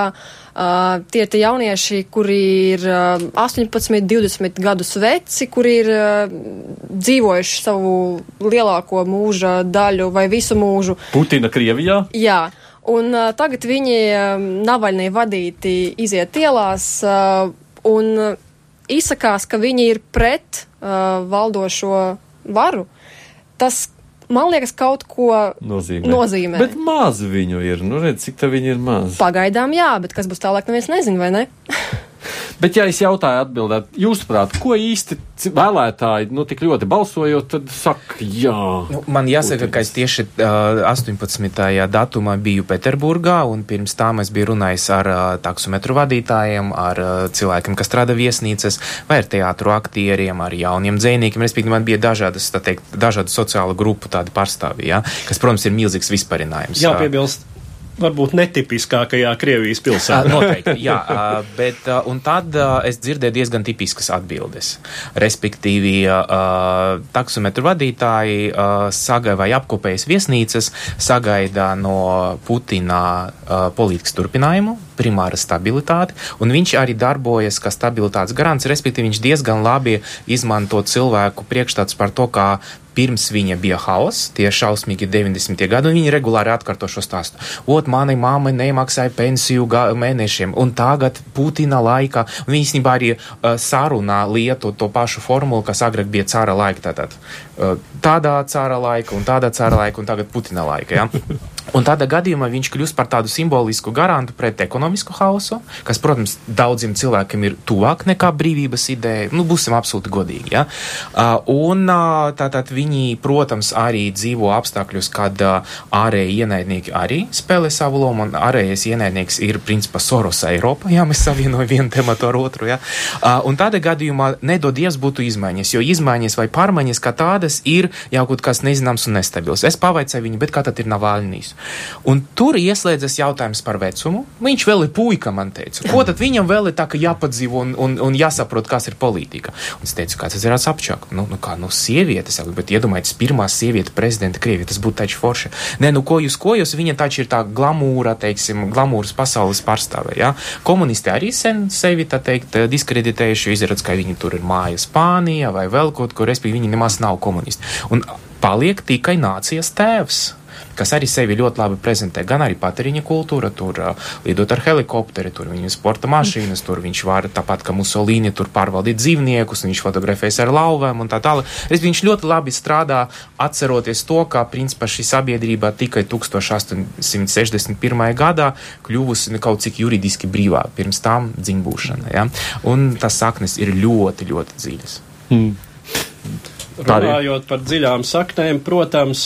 Uh, tie ir tie jaunieši, kuri ir uh, 18, 20 gadus veci, kuri ir uh, dzīvojuši savu lielāko mūža daļu vai visu mūžu Putina Krievijā? Jā, un uh, tagad viņi um, Navaļnī vadīti iziet ielās uh, un uh, izsakās, ka viņi ir pret uh, valdošo varu. Tas, man liekas, kaut ko Nozīmē. nozīmē. Bet maz viņu ir. Nu, redz, cik tā viņi ir maz. Pagaidām jā, bet kas būs tālāk, neviens nezina, vai ne? Bet, ja es jautāju, atbildēt, jūsuprāt, ko īsti vēlētāji, nu, tik ļoti balsojot, tad saka, jā. Nu, man jāsaka, ka es tieši uh, 18. datumā biju Pēterburgā, un pirms tam es biju runājis ar uh, taksometru vadītājiem, ar uh, cilvēkiem, kas strādā viesnīcas, vai ar teātru aktieriem, ar jauniem dzēniekiem. Respektīvi, man bija dažādas, tā teikt, dažādu sociālu grupu tādi pārstāvji, ja? kas, protams, ir milzīgs vispārinājums. Jāpiebilst, varbūt netipiskākajā Krievijas pilsētā. Noteikti, jā, bet un tad es dzirdēju diezgan tipiskas atbildes. Respektīvi, taksometru vadītāji sagaida vai apkopējas viesnīcas, sagaida no Putina politikas turpinājumu, primāra stabilitāti, un viņš arī darbojas kā stabilitātes garants, respektīvi viņš diezgan labi izmanto cilvēku priekšstats par to, kā pirms viņa bija haoss, tie šausmīgi 90. gadi, un viņi regulāri atkārto šo stāstu. Ot, manai mammai nemaksāja pensiju mēnešiem, un tagad Putina laikā, viņi īstenībā arī uh, sarunā lietu to pašu formulu, kas agrāk bija cara laika, tātad uh, tādā cara laika, un tādā cara laika, un tagad Putina laika, ja? Un tādā gadījumā viņš kļūst par tādu simbolisku garantu pret ekonomisku hausu, kas, protams, daudziem cilvēkiem ir tuvāk nekā brīvības ideja. Nu, būsim absolūti godīgi. Ja? Un tātad viņi, protams, arī dzīvo apstākļus, kad ārēji ienaidnieki arī spēlē savu lomu, un ārējais ienaidnieks ir principā Soros Eiropa, ja mēs savienojam vienu tematu ar otru. Ja? Un tādā gadījumā nedodies būtu izmaiņas, jo izmaiņas vai pārmaiņas kā tādas ir jau kaut kas nezināms un nestabils. Es pavaicāju viņu, bet kā tad ir Navalnijas? Un tur ieslēdzas jautājums par vecumu. Viņš vēl ir puika, man teica. Ko tad viņam vēl ir tā, ka jāpadzīvo un, un, un jāsaprot, kas ir politika? Un es teicu, kā tas ir apčāk. Nu, nu kā, nu, sievietes, jau, bet iedomājieties, pirmā sieviete prezidenta Krievija, tas būtu taču forši. Nē, nu, ko jūs, ko jūs, viņa taču ir tā glamūra, teiksim, glamūras pasaules pārstāve, jā. Komunisti arī sen sevi, tā teikt, diskreditējuši, jo izrādās, ka viņi tur ir māja Spānijā vai vēl kaut kur, respektīvi, viņi nemaz nav komunisti. Un paliek tikai nācijas tēvs kas arī sevi ļoti labi prezentē. Gan arī patēriņa kultūra, tur uh, lidot ar helikopteri, tur viņa sporta mašīnas, tur viņš var tāpat kā Musolīni tur pārvaldīt dzīvniekus, un viņš fotografējas ar lauvēm un tā tālāk. Es viņš ļoti labi strādā, atceroties to, ka principā šī sabiedrība tikai 1861. gadā kļuvusi kaut cik juridiski brīvā, pirms tam dzimbūšana. Ja? Un tas saknes ir ļoti, ļoti dziļas. Runājot par dziļām saknēm, protams,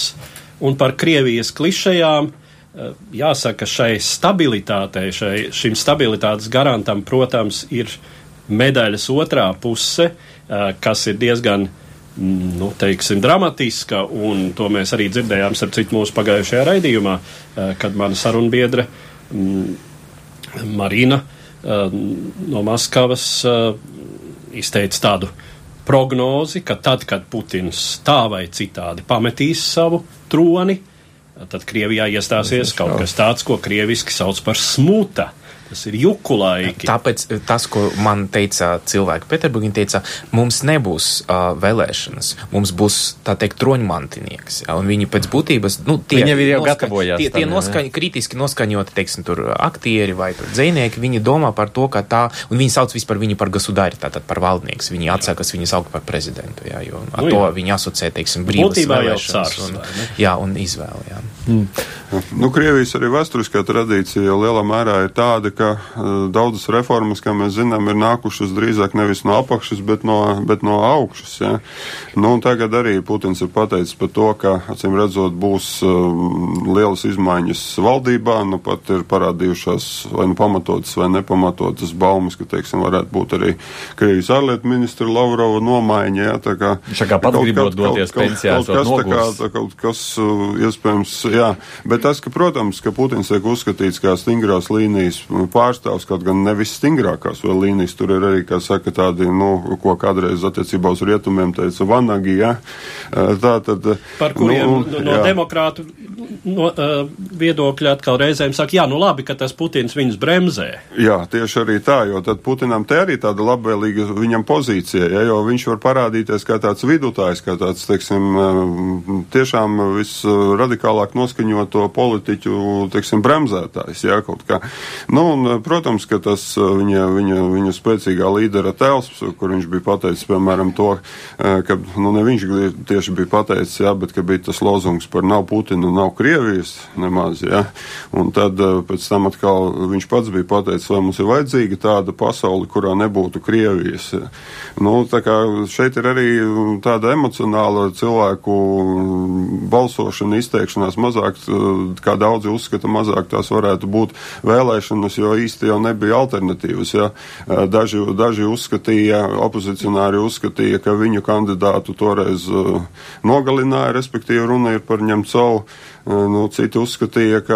un par Krievijas klišejām, eh, jāsaka, šai stabilitātei, šai, šim stabilitātes garantam, protams, ir medaļas otrā puse, eh, kas ir diezgan, mm, nu, teiksim, dramatiska, un to mēs arī dzirdējām, citu, mūsu pagājušajā raidījumā, eh, kad mana sarunbiedra mm, Marina no Maskavas izteica tādu prognozi, ka tad, kad Putins tā vai citādi pametīs savu troni, tad Krievijā iestāsies kaut kas tāds, ko krieviski sauc par smuta. Tas ir juku laiki. Tāpēc eh, tas, ko man teica cilvēki Pēterburgā, teica, mums nebūs uh, vēlēšanas, mums būs tā teikt troņmantinieks. Ja, un viņi pēc būtības, nu, tie Viņi jau ir jau gatavojās Tie, tam, tie jā, noskaņ, kritiski noskaņoti, teiksim, tur aktieri vai tur dzēnieki, viņi domā par to, ka tā, un viņi sauc vispār viņu par gasudāri, tātad par valdnieks. Viņi atsākas viņu saukt par prezidentu, jā, jo ar Nu, to jā. viņi asociē, teiksim, brīvas Būtībā vēlēšanas. cārs, Un, jā, un izvēle, jā. Nu, Krievijas arī vēsturiskā tradīcija lielā mērā ir tāda, ka daudzas reformas, kā mēs zinām, ir nākušas drīzāk nevis no apakšas, bet no, bet no augšas. Ja? Nu, tagad arī Putins ir pateicis par to, ka, acīm redzot, būs um, lielas izmaiņas valdībā. Nu, pat ir parādījušās vai nu pamatotas vai nepamatotas baumas, ka, teiksim, varētu būt arī Krievijas ārlietu ministra Lavrova nomaiņa. Ja? Tā kā, Viņš kā pats gribot doties kaut, pensijā. Kaut, kaut kas, tā kā, tā, kaut kas iespējams, jā. Bet tas, ka, protams, ka Putins tiek uzskatīts kā stingrās līnijas pārstāvs, kaut gan nevis stingrākās vēl līnijas, tur ir arī, kā saka, tādi, nu, ko kādreiz attiecībā uz rietumiem teica Vanagi, jā. Tā tad. Par kuriem nu, no, no demokrātu no, uh, viedokļa atkal reizēm saka, jā, nu labi, ka tas Putins viņus bremzē. Jā, tieši arī tā, jo tad Putinam te arī tāda labvēlīga viņam pozīcija, ja, jo viņš var parādīties kā tāds vidutājs, kā tāds, teiksim, tiešām visradikālāk noskaņoto politiķu, teiksim, bremzētājs, jā, kaut kā. Nu, un, protams, ka tas viņa, viņa, viņa spēcīgā līdera tēls, kur viņš bija pateicis, piemēram, to, ka, nu, ne viņš tieši bija pateicis, jā, bet ka bija tas lozungs par nav Putinu, nav Krievijas nemaz, jā. Un tad pēc tam atkal viņš pats bija pateicis, vai mums ir vajadzīga tāda pasauli, kurā nebūtu Krievijas. Jā. Nu, tā kā šeit ir arī tāda emocionāla cilvēku balsošana, izteikšanās mazāk, kā daudzi uzskata, mazāk tās varētu būt vēlēšanas, jo īsti jau nebija alternatīvas. Ja. Daži, daži uzskatīja, opozicionāri uzskatīja, ka viņu kandidātu toreiz nogalināja, respektīvi runa ir par Ņemcovu. Nu, citi uzskatīja, ka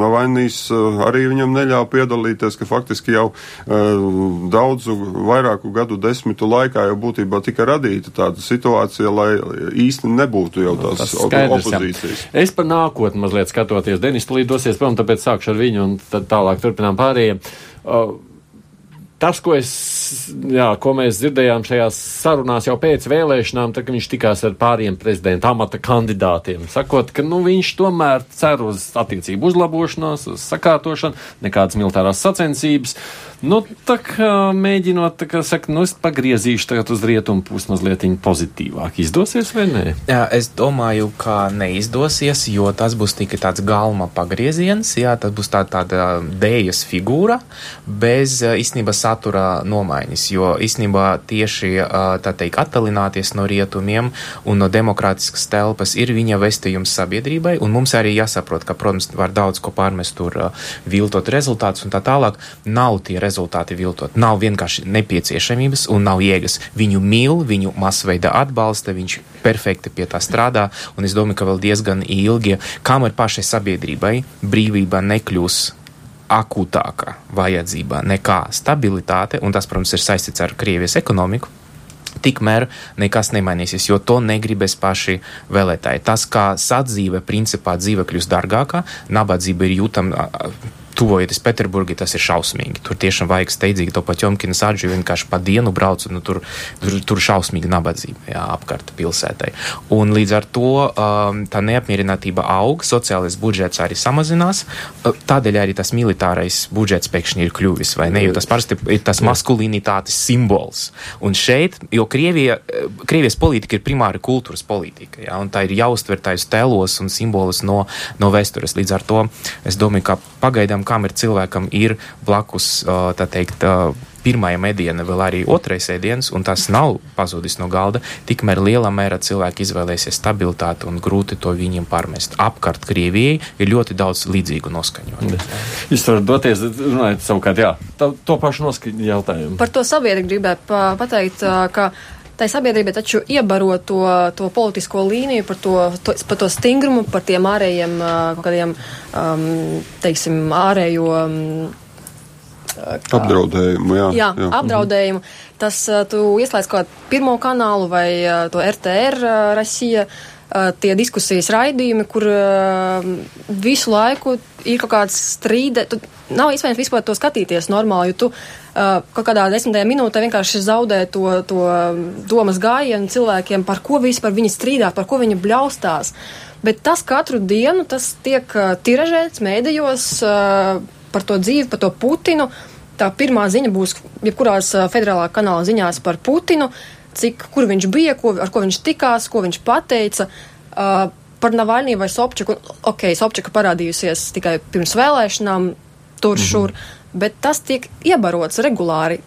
Navainīs arī viņam neļāva piedalīties, ka faktiski jau daudzu vairāku gadu desmitu laikā jau būtībā tika radīta tāda situācija, lai īsti nebūtu jau tās tas skaidrs, opozīcijas. Jā. Es par nākotni mazliet skatoties. Denis tulīt dosies prom, tāpēc sākšu ar viņu un tad tālāk turpinām pārējiem. Uh, tas, ko, es, jā, ko mēs dzirdējām šajās sarunās jau pēc vēlēšanām, tad, viņš tikās ar pāriem prezidenta amata kandidātiem, sakot, ka nu, viņš tomēr cer uz attiecību uzlabošanos, uz sakārtošanu, nekādas militārās sacensības. Nu, tā kā mēģinot, tā kā saka, nu, es pagriezīšu tagad uz rietumu pusi mazliet pozitīvāk. Izdosies vai nē? Jā, es domāju, ka neizdosies, jo tas būs tikai tāds galma pagrieziens, jā, tas būs tā, tāda dējas figūra bez īstenībā satura nomaiņas, jo īstenībā tieši, tā teikt, attalināties no rietumiem un no demokrātiskas telpas ir viņa vestījums sabiedrībai, un mums arī jāsaprot, ka, protams, var daudz ko pārmest tur viltot rezultātus un tā tālāk. Nav tie rezultāti viltot. Nav vienkārši nepieciešamības un nav jēgas. Viņu mīl, viņu masveida atbalsta, viņš perfekti pie tā strādā, un es domāju, ka vēl diezgan ilgi, kamēr pašai sabiedrībai brīvība nekļūs akūtāka vajadzība nekā stabilitāte, un tas, protams, ir saistīts ar Krievijas ekonomiku. Tikmēr nekas nemainīsies, jo to negribēs paši vēlētāji. Tas, kā sadzīve, principā dzīve kļūst dārgāka, nabadzība ir jūtama tuvojoties Pēterburgai, tas ir šausmīgi. Tur tiešām vajag steidzīgi to pat Jomkina sāģi vienkārši pa dienu brauc, un nu, tur, tur, tur šausmīga nabadzība jā, apkārt pilsētai. Un līdz ar to um, tā neapmierinātība aug, sociālais budžets arī samazinās, uh, tādēļ arī tas militārais budžets pēkšņi ir kļuvis, vai ne, jo tas parasti ir tas maskulinitātes simbols. Un šeit, jo Krievija, uh, Krievijas politika ir primāri kultūras politika, jā, un tā ir jāuztver tais tēlos un simbolus no, no vēstures. Līdz ar to es domāju, ka pagaidām kam ir cilvēkam ir blakus, tā teikt, pirmajam ēdienam, vēl arī otrais ēdiens, un tas nav pazudis no galda, tikmēr lielā mērā cilvēki izvēlēsies stabilitāti un grūti to viņiem pārmest. Apkārt Krievijai ir ļoti daudz līdzīgu noskaņojumu. Jūs varat doties, runājot savukārt, jā, to, to pašu noskaņu jautājumu. Par to sabiedrību gribētu pateikt, ka tai sabiedrībai taču iebaro to, to politisko līniju, par to, to, par to stingrumu, par tiem ārējiem kaut kādiem, um, teiksim, ārējo. Um, Kā, apdraudējumu, jā. Jā, jā. apdraudējumu. Tas tu ieslēdz kaut kādu pirmo kanālu vai to RTR Rasija. Tie diskusijas raidījumi, kur visu laiku ir kaut kāds strīde. Tu nav iespējams vispār to skatīties normāli, jo tu kaut kādā desmitajā minūtē vienkārši zaudē to, to domas gājienu cilvēkiem, par ko vispār viņi strīdās, par ko viņi bļaustās. Bet tas katru dienu tas tiek uh, tiražēts mēdījos uh, par to dzīvi, par to Putinu. Tā pirmā ziņa būs jebkurās federālā kanāla ziņās par Putinu, cik, kur viņš bija, ko, ar ko viņš tikās, ko viņš pateica. Uh, par Navaļniju vai Sobčaku. Ok, Sobčaka parādījusies tikai pirms vēlēšanām tur, mm -hmm. šur. Bet tas tiek iebarots regulāri.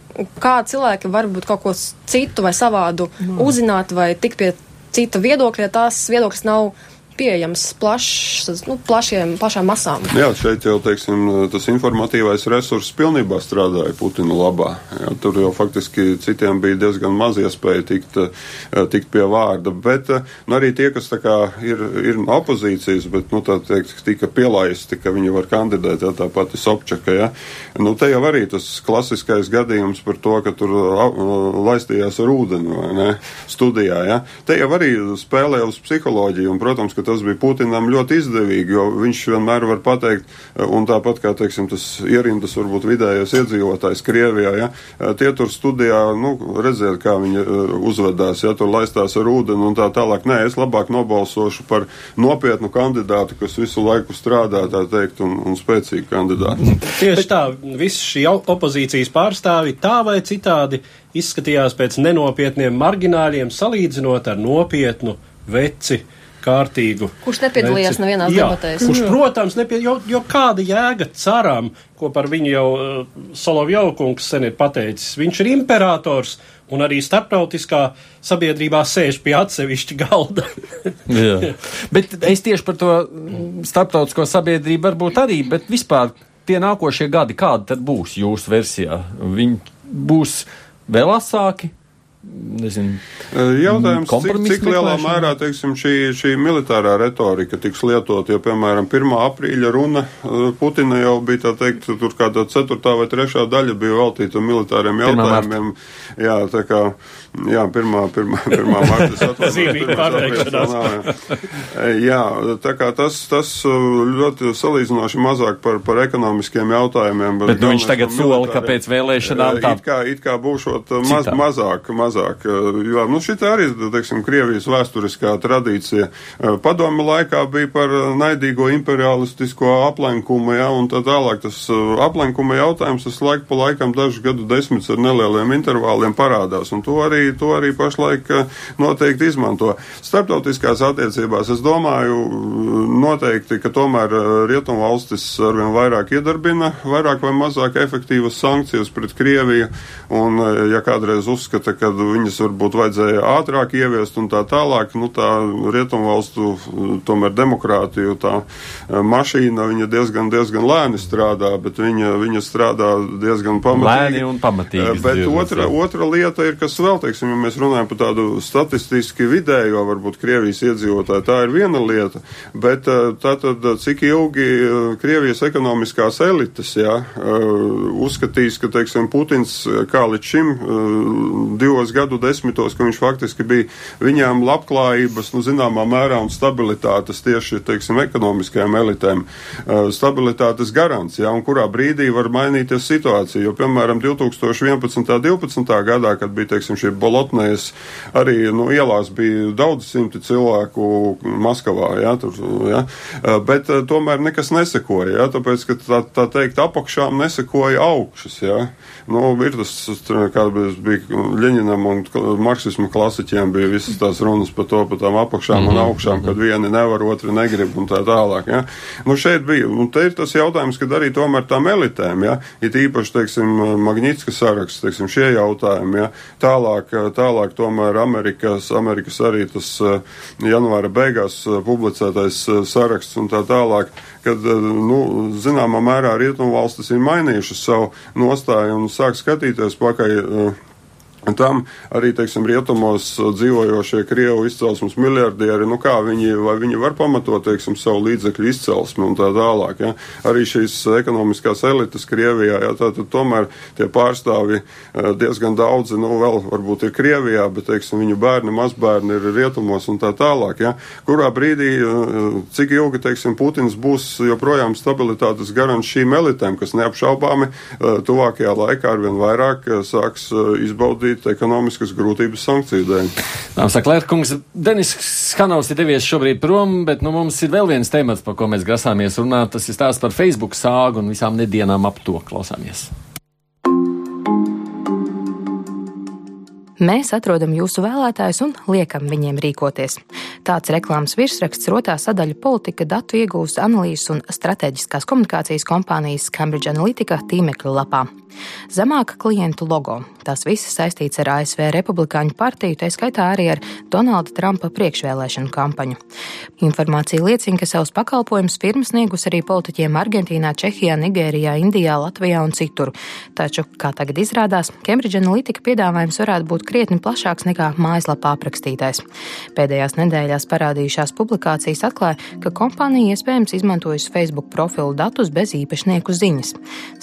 Kā cilvēki var būt kaut ko citu vai savādu mm. uzzināt vai tikt pie cita viedokļa, ja tās viedoklis nav pieejams plašs, nu, plašiem, plašām masām. Jā, šeit jau teiksim, tas informatīvais resurss pilnībā strādāja Putina labā. Jā, tur jau faktiski citiem bija diezgan maz iespēja tikt, eh, tikt pie vārda. Bet nu, arī tie, kas kā, ir, ir no opozīcijas, bet nu, teikt, tika pielaisti, ka viņi var kandidēt, jā, tā pati Sobčaka. Jā. Nu, te jau arī tas klasiskais gadījums par to, ka tur laistījās ar ūdeni studijā. Jā. Te jau arī spēlē uz psiholoģiju, un, protams, ka tas bija Putinam ļoti izdevīgi, jo viņš vienmēr var pateikt, un tāpat kā, teiksim, tas ierindas varbūt vidējais iedzīvotājs Krievijā, ja, tie tur studijā, nu, redziet, kā viņi uh, uzvedās, ja tur laistās ar ūdeni un tā tālāk. Nē, es labāk nobalsošu par nopietnu kandidātu, kas visu laiku strādā, tā teikt, un, un spēcīgu kandidātu. Tieši tā, visi šī opozīcijas pārstāvi tā vai citādi izskatījās pēc nenopietniem margināļiem salīdzinot ar nopietnu veci kārtīgu. Kurš nepiedalījās veci. nevienās jā, debatēs? Kurš, protams, nepie, jo, jo kāda jēga caram, ko par viņu jau uh, Solovjaukungs sen ir pateicis, viņš ir imperators un arī starptautiskā sabiedrībā sēž pie atsevišķa galda. Bet es tieši par to starptautisko sabiedrību varbūt arī, bet vispār tie nākošie gadi, kādi tad būs jūsu versijā? Viņi būs vēl asāki, nezinu, jautājums, cik, cik lielā mērā teiksim, šī, šī militārā retorika tiks lietot, jo, piemēram, 1. aprīļa runa Putina jau bija, tā teikt, tur kāda ceturtā vai trešā daļa bija veltīta militāriem jautājumiem. Jā, tā kā, jā, pirmā, pirmā, pirmā marta atvainojas. jā, tā kā tas, tas ļoti salīdzinoši mazāk par, par ekonomiskiem jautājumiem. Bet, bet nu, viņš tagad sola, ka pēc vēlēšanām tā. It kā, it kā būšot maz, mazāk, mazāk mazāk. Eh, jo, nu, šī arī, teiksim, Krievijas vēsturiskā tradīcija. Eh, padomu laikā bija par eh, naidīgo imperialistisko aplenkumu, ja, un tā tālāk tas aplenkuma jautājums, tas laik pa laikam dažu gadu desmits ar nelieliem intervāliem parādās, un to arī, to arī pašlaik noteikti izmanto. Starptautiskās attiecībās es domāju noteikti, ka tomēr Rietumu valstis arvien vairāk iedarbina vairāk vai mazāk efektīvas sankcijas pret Krieviju, un ja kādreiz uzskata, ka viņas varbūt vajadzēja ātrāk ieviest un tā tālāk. Nu, tā rietumvalstu tomēr demokrātiju, tā e, mašīna, viņa diezgan, diezgan lēni strādā, bet viņa, viņa strādā diezgan pamatīgi. Lēni un pamatīgi. E, bet otra, otra lieta ir, kas vēl, teiksim, ja mēs runājam par tādu statistiski vidējo, varbūt Krievijas iedzīvotāju, tā ir viena lieta, bet e, tātad cik ilgi Krievijas ekonomiskās elites, jā, uzskatīs, ka, teiksim, Putins kā līdz šim divos pēdējos gadu desmitos, ka viņš faktiski bija viņām labklājības, nu, zināmā mērā un stabilitātes tieši, teiksim, ekonomiskajām elitēm, uh, stabilitātes garants, ja, un kurā brīdī var mainīties situācija, jo, piemēram, 2011. 12. gadā, kad bija, teiksim, šie bolotnēs, arī, nu, ielās bija daudz simti cilvēku Maskavā, ja, tur, ja, uh, bet uh, tomēr nekas nesekoja, ja, tāpēc, ka tā, tā teikt, apakšām nesekoja augšas, ja. Nu, ir tas, kā bija Ļeņinam un marksismu klasiķiem bija visas tās runas par to, par tām apakšām mm -hmm. un mhm, augšām, kad vieni nevar, otri negrib un tā tālāk. Ja. Nu, šeit bija, un te ir tas jautājums, kad arī tomēr tām elitēm, ja, it īpaši, teiksim, Magnitska saraksts, teiksim, šie jautājumi, ja, tālāk, tālāk tomēr Amerikas, Amerikas arī tas janvāra beigās publicētais saraksts un tā tālāk kad, eh, nu, zināmā mērā rietumvalstis ir mainījušas savu nostāju un sāk skatīties pakaļ eh, Tam arī, teiksim, rietumos dzīvojošie Krievu izcelsmes miljardieri, nu kā viņi, vai viņi var pamatot, teiksim, savu līdzekļu izcelsmi un tā tālāk, ja. Arī šīs ekonomiskās elites Krievijā, ja, tātad tomēr tie pārstāvi eh, diezgan daudzi, nu vēl varbūt ir Krievijā, bet, teiksim, viņu bērni, mazbērni ir rietumos un tā tālāk, ja. Kurā brīdī, eh, cik ilgi, teiksim, Putins būs joprojām stabilitātes garants šīm elitēm, kas neapšaubāmi eh, tuvākajā laikā arvien vairāk sāks izbaudīt radīt ekonomiskas grūtības sankciju dēļ. Saka, Lērkungs, Denis Skanovs ir devies šobrīd prom, bet nu, mums ir vēl viens temats, par ko mēs grasāmies runāt. Tas ir stāsts par Facebook sāgu un visām nedēļām ap to klausāmies. Mēs atrodam jūsu vēlētājus un liekam viņiem rīkoties. Tāds reklāmas virsraksts rotā sadaļa politika, datu iegūst analīzes un strateģiskās komunikācijas kompānijas Cambridge Analytica tīmekļa lapā. Zemāka klientu logo. Tas viss saistīts ar ASV Republikāņu partiju, tā skaitā arī ar Donalda Trumpa priekšvēlēšanu kampaņu. Informācija liecina, ka savus pakalpojumus firma sniegus arī politiķiem Argentīnā, Čehijā, Nigērijā, Indijā, Latvijā un citur. Taču, kā tagad izrādās, Cambridge Analytica piedāvājums varētu būt krietni plašāks nekā mājaslapā aprakstītais. Pēdējās nedēļās parādījušās publikācijas atklāja, ka kompānija iespējams izmantojusi Facebook profilu datus bez īpašnieku ziņas.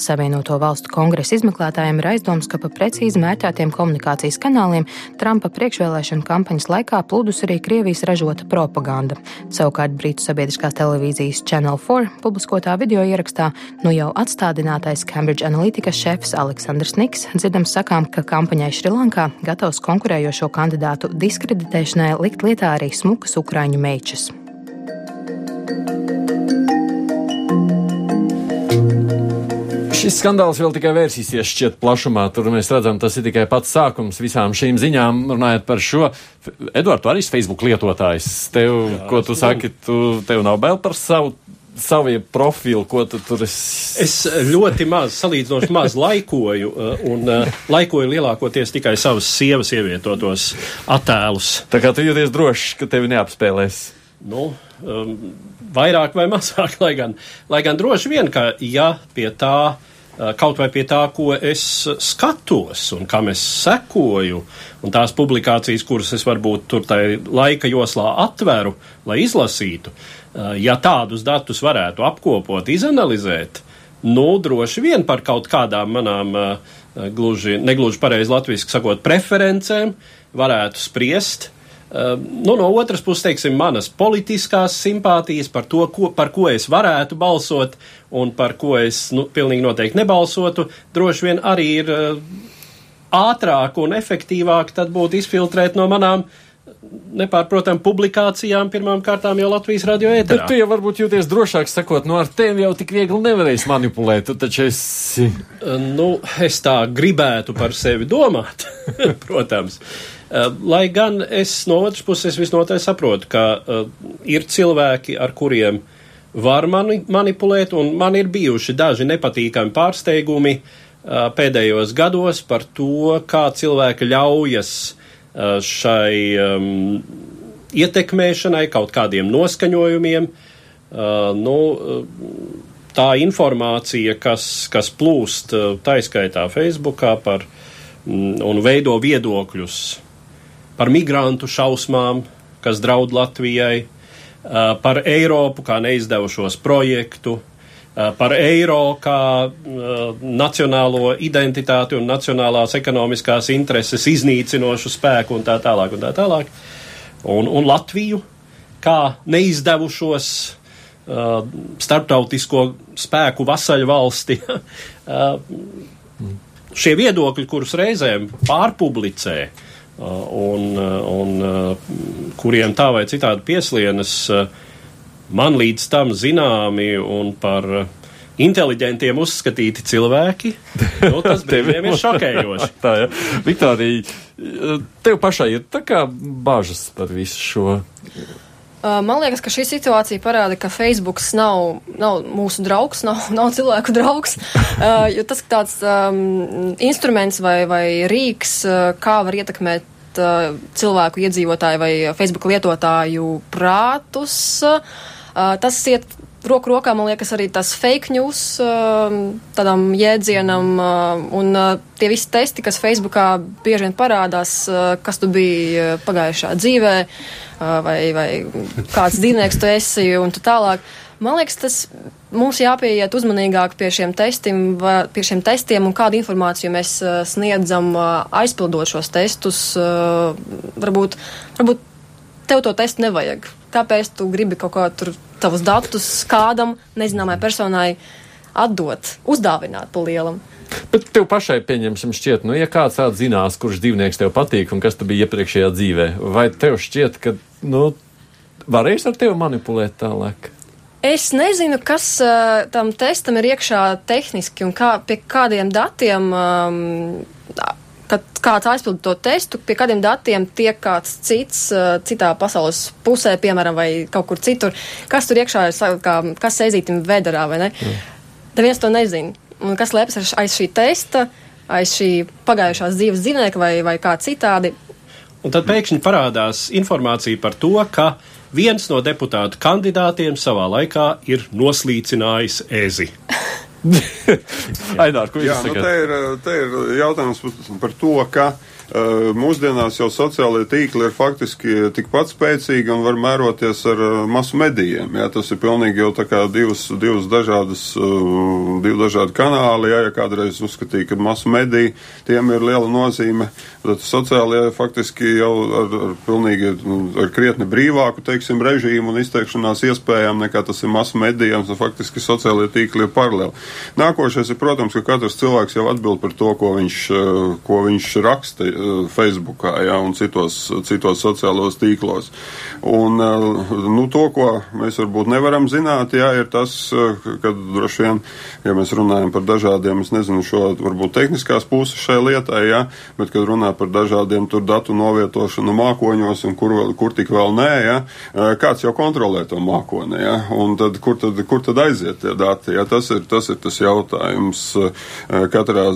Savienoto valstu kongresa izmeklētājiem ir aizdoms, ka pa precīzi mērķētiem komunikācijas kanāliem Trumpa priekšvēlēšana kampaņas laikā plūdus arī Krievijas ražota propaganda. Savukārt Brītu sabiedriskās televīzijas Channel 4 publiskotā video ierakstā nu jau atstādinātais Cambridge Analytica šefs Aleksandrs Niks dzirdams sakām, ka kampaņai Šrilankā gatavs konkurējošo kandidātu diskreditēšanai likt lietā arī smukas ukraiņu meičas. Šis skandāls vēl tikai vērsīsies šķiet plašumā. Tur mēs redzam, tas ir tikai pats sākums visām šīm ziņām. Runājot par šo, Edvards, tu arī esi Facebook lietotājs. Tev, Jā, ko tu saki, tu, tev nav bail par savu savu profilu, ko tu tur esi? Es ļoti maz, salīdzinoši maz laikoju, uh, un uh, laikoju lielākoties tikai savas sievas ievietotos attēlus. Tā kā tu jūties drošs, ka tevi neapspēlēs? Nu, um, vairāk vai mazāk, lai gan, lai gan droši vien, ka ja pie tā uh, kaut vai pie tā, ko es skatos un kam es sekoju, un tās publikācijas, kuras es varbūt tur tajā laika joslā atveru, lai izlasītu, Eh, ja tādus datus varētu apkopot, izanalizēt, nu, droši vien par kaut kādām manām uh, gluži, negluži pareizi latviešu sakot, preferencēm varētu spriest. Nu, no otras puses, teiksim, manas politiskās simpātijas par to, ko, par ko es varētu balsot un par ko es nu, pilnīgi noteikti nebalsotu, droši vien arī ir ātrāk un efektīvāk tad būtu izfiltrēt no manām uh, nepārprotam publikācijām pirmām kārtām jau Latvijas radio ēterā. Bet tu jau varbūt jūties drošāk sakot, nu ar tevi jau tik viegli nevarēs manipulēt, tu taču esi. Nu, es tā gribētu par sevi domāt, protams. Lai gan es no otras puses visnotaļ saprotu, ka uh, ir cilvēki, ar kuriem var mani manipulēt, un man ir bijuši daži nepatīkami pārsteigumi pēdējos gados par to, kā cilvēki ļaujas Uh, šai um, ietekmēšanai, kaut kādiem noskaņojumiem. Uh, nu, uh, tā informācija, kas, kas plūst uh, taiskaitā Facebookā par mm, un veido viedokļus par migrantu šausmām, kas draud Latvijai, uh, par Eiropu kā neizdevušos projektu, uh, par eiro kā uh, nacionālo identitāti un nacionālās ekonomiskās intereses iznīcinošu spēku un tā tālāk un tā tālāk. Un, un Latviju kā neizdevušos uh, starptautisko spēku vasaļu valsti. uh, šie viedokļi, kurus reizēm pārpublicē un, un kuriem tā vai citādi pieslienas uh, man līdz tam zināmi un par inteliģentiem uzskatīti cilvēki, nu, tas brīviem ir šokējoši. tā, ja. Viktorija, tev pašai ir tā kā bažas par visu šo. Man liekas, ka šī situācija parāda, ka Facebook nav, nav mūsu draugs, nav, nav cilvēku draugs. jo tas ir tāds um, instruments vai, vai rīks, kā var ietekmēt uh, cilvēku iedzīvotāju vai Facebook lietotāju prātus. Uh, tas iet roku rokā, man liekas, arī tas fake news uh, tādam jēdzienam uh, un tie visi testi, kas Facebookā bieži vien parādās, kas tu biji pagājušā dzīvē vai, vai kāds dzīvnieks tu esi un tu tālāk. Man liekas, tas mums jāpieiet uzmanīgāk pie šiem, testim, pie šiem testiem un kādu informāciju mēs sniedzam aizpildot šos testus. Varbūt, varbūt tev to testu nevajag. Kāpēc tu gribi kaut kā tur tavus datus kādam nezināmai personai atdot, uzdāvināt pa lielam? Bet tev pašai, pieņemsim, šķiet, nu, ja kāds tāds zinās, kurš dzīvnieks tev patīk un kas tu biji iepriekšējā dzīvē, vai tev šķiet, ka, nu, varēs ar tevi manipulēt tālāk? Es nezinu, kas uh, tam testam ir iekšā tehniski un kā, pie kādiem datiem um, kad kāds aizpild to testu, pie kādiem datiem tiek kāds cits, citā pasaules pusē, piemēram, vai kaut kur citur. Kas tur iekšā ir, kā, kas sēzītim vedarā, vai ne? Mm. Neviens to nezina. Un kas slēpjas aiz šī testa, aiz šī pagājušās dzīves dzīvnieka vai, vai kā citādi. Un tad pēkšņi parādās informācija par to, ka viens no deputātu kandidātiem savā laikā ir noslīcinājis ezi. Aidār, ko jūs Jā, nu, te, ir, te ir jautājums par to, ka Eh, mūsdienās jau sociālajie tīkli ir faktiski tikpat spēcīgi un var mēroties ar eh, masu medijiem. Jā, tas ir pilnīgi jau tā kā divas, divas dažādas, eh, divi dažādi kanāli. Jā, ja kādreiz uzskatīja, ka masu mediji tiem ir liela nozīme, tad sociālajie faktiski jau ar, ar pilnīgi, nu, ar krietni brīvāku, teiksim, režīmu un izteikšanās iespējām nekā tas ir masu medijiem, tad faktiski sociālajie tīkli ir paralēli. Nākošais ir, protams, ka katrs cilvēks jau atbild par to, ko viņš, ko viņš raksta Eh, Facebookā ja, un citos, citos sociālos tīklos. Un, eh, nu, to, ko mēs varbūt nevaram zināt, ja, ir tas, eh, ka droši vien, ja mēs runājam par dažādiem, es nezinu, šo varbūt tehniskās puses šai lietai, ja, bet kad runā par dažādiem tur datu novietošanu mākoņos un kur, kur tik vēl nē, ja, kāds jau kontrolē to mākoni, ja, un tad kur tad, kur tad aiziet tie dati, ja, tas ir tas, ir tas jautājums katrā,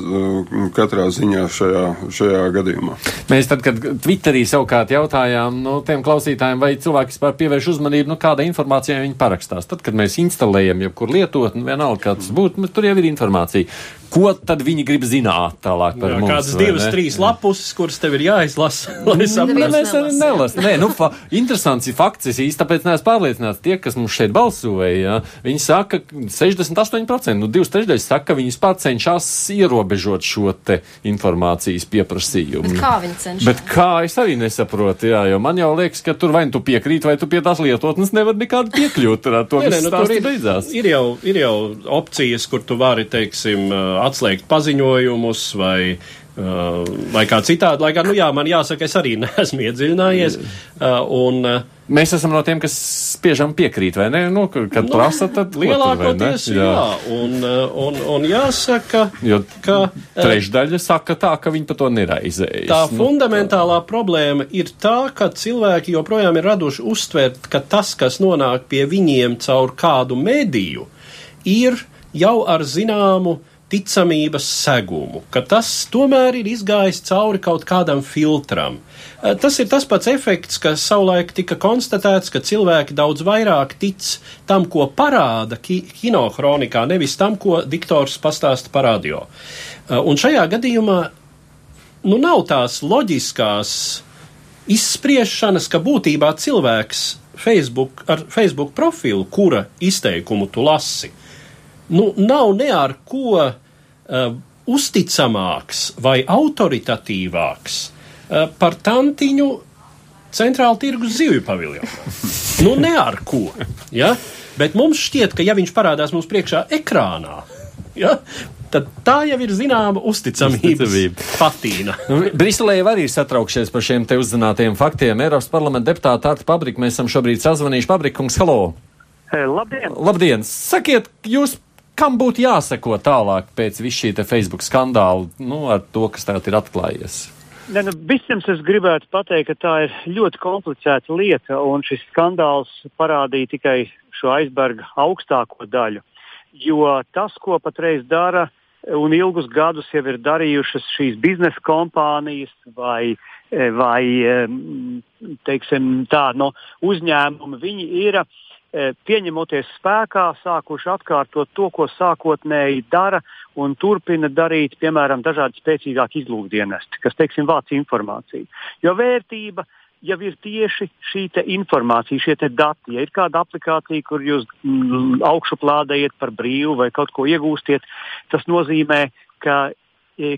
katrā ziņā šajā, šajā gadījumā gadījumā. Mēs tad, kad Twitterī savukārt jautājām nu, tiem klausītājiem, vai cilvēki vispār pievērš uzmanību, nu, kādai informācijai viņi parakstās. Tad, kad mēs instalējam jebkur lietotni, vienalga, kāds būtu, tur jau ir informācija. Ko tad viņi grib zināt tālāk par Jā, mums? Kādas divas, ne? trīs lapus, kuras tev ir jāizlasa, lai saprastu? Mēs arī nelasām. Nē, nu, fa interesants ir fakts, es īsti tāpēc neesmu pārliecināts. Tie, kas mums šeit balsoja, ja, viņi saka, 68%, nu, divas trešdaļas saka, ka viņi vispār cenšas ierobežot šo te informācijas pieprasījumu. Bet kā viņi cenšas? Bet kā es arī nesaprotu, jā, jo man jau liekas, ka tur vai nu tu piekrīt, vai tu pie tās lietotnes nevar nekādu piekļūt. To nē, nē, nu, tur ir, beidzās. Ir jau, ir jau opcijas, kur tu vari, teiksim, atslēgt paziņojumus vai, uh, vai kā citādi. Lai gan, nu jā, man jāsaka, es arī neesmu iedziļinājies. Uh, un, uh, Mēs esam no tiem, kas spiežam piekrīt, vai ne? Nu, kad nu, prasa, tad lielākoties jā. jā. Un, un, un jāsaka, jo ka trešdaļa saka tā, ka viņi par to neraizējas. Tā nu, fundamentālā tā. problēma ir tā, ka cilvēki joprojām ir raduši uztvert, ka tas, kas nonāk pie viņiem caur kādu mediju, ir jau ar zināmu ticamības segumu, ka tas tomēr ir izgājis cauri kaut kādam filtram. Eh, tas ir tas pats efekts, kas savulaik tika konstatēts, ka cilvēki daudz vairāk tic tam, ko parāda ki kinohronikā, nevis tam, ko diktors pastāsta par radio. Eh, un šajā gadījumā nu, nav tās loģiskās izspriešanas, ka būtībā cilvēks Facebook, ar Facebook profilu, kura izteikumu tu lasi, nu, nav ne ar ko uh, uzticamāks vai autoritatīvāks uh, par tantiņu centrāla tirgus zivju paviljonā. nu, ne ar ko. Ja? Bet mums šķiet, ka ja viņš parādās mums priekšā ekrānā, ja? tad tā jau ir zināma uzticamības patīna. Nu, Briselē jau arī ir satraukšies par šiem te uzzinātajiem faktiem. Eiropas parlamenta deputāta Arta Pabrika, mēs esam šobrīd sazvanījuši. Pabrikungs, halo! Labdien! Labdien! Sakiet, jūs kam būtu jāseko tālāk pēc visu šī Facebook skandāla, nu, ar to, kas tagad ir atklājies? Ne, nu, Vispirms es gribētu pateikt, ka tā ir ļoti komplicēta lieta, un šis skandāls parādīja tikai šo aizberga augstāko daļu. Jo tas, ko patreiz dara, un ilgus gadus jau ir darījušas šīs biznesa kompānijas vai, vai teiksim, tā, no uzņēmumi, viņi ir uh, pieņemoties spēkā, sākuši atkārtot to, ko sākotnēji dara un turpina darīt, piemēram, dažādi spēcīgāki izlūkdienesti, kas, teiksim, vāc informāciju. Jo vērtība jau ir tieši šī informācija, šie dati. Ja ir kāda aplikācija, kur jūs mm, augšuplādējat par brīvu vai kaut ko iegūstiet, tas nozīmē, ka e,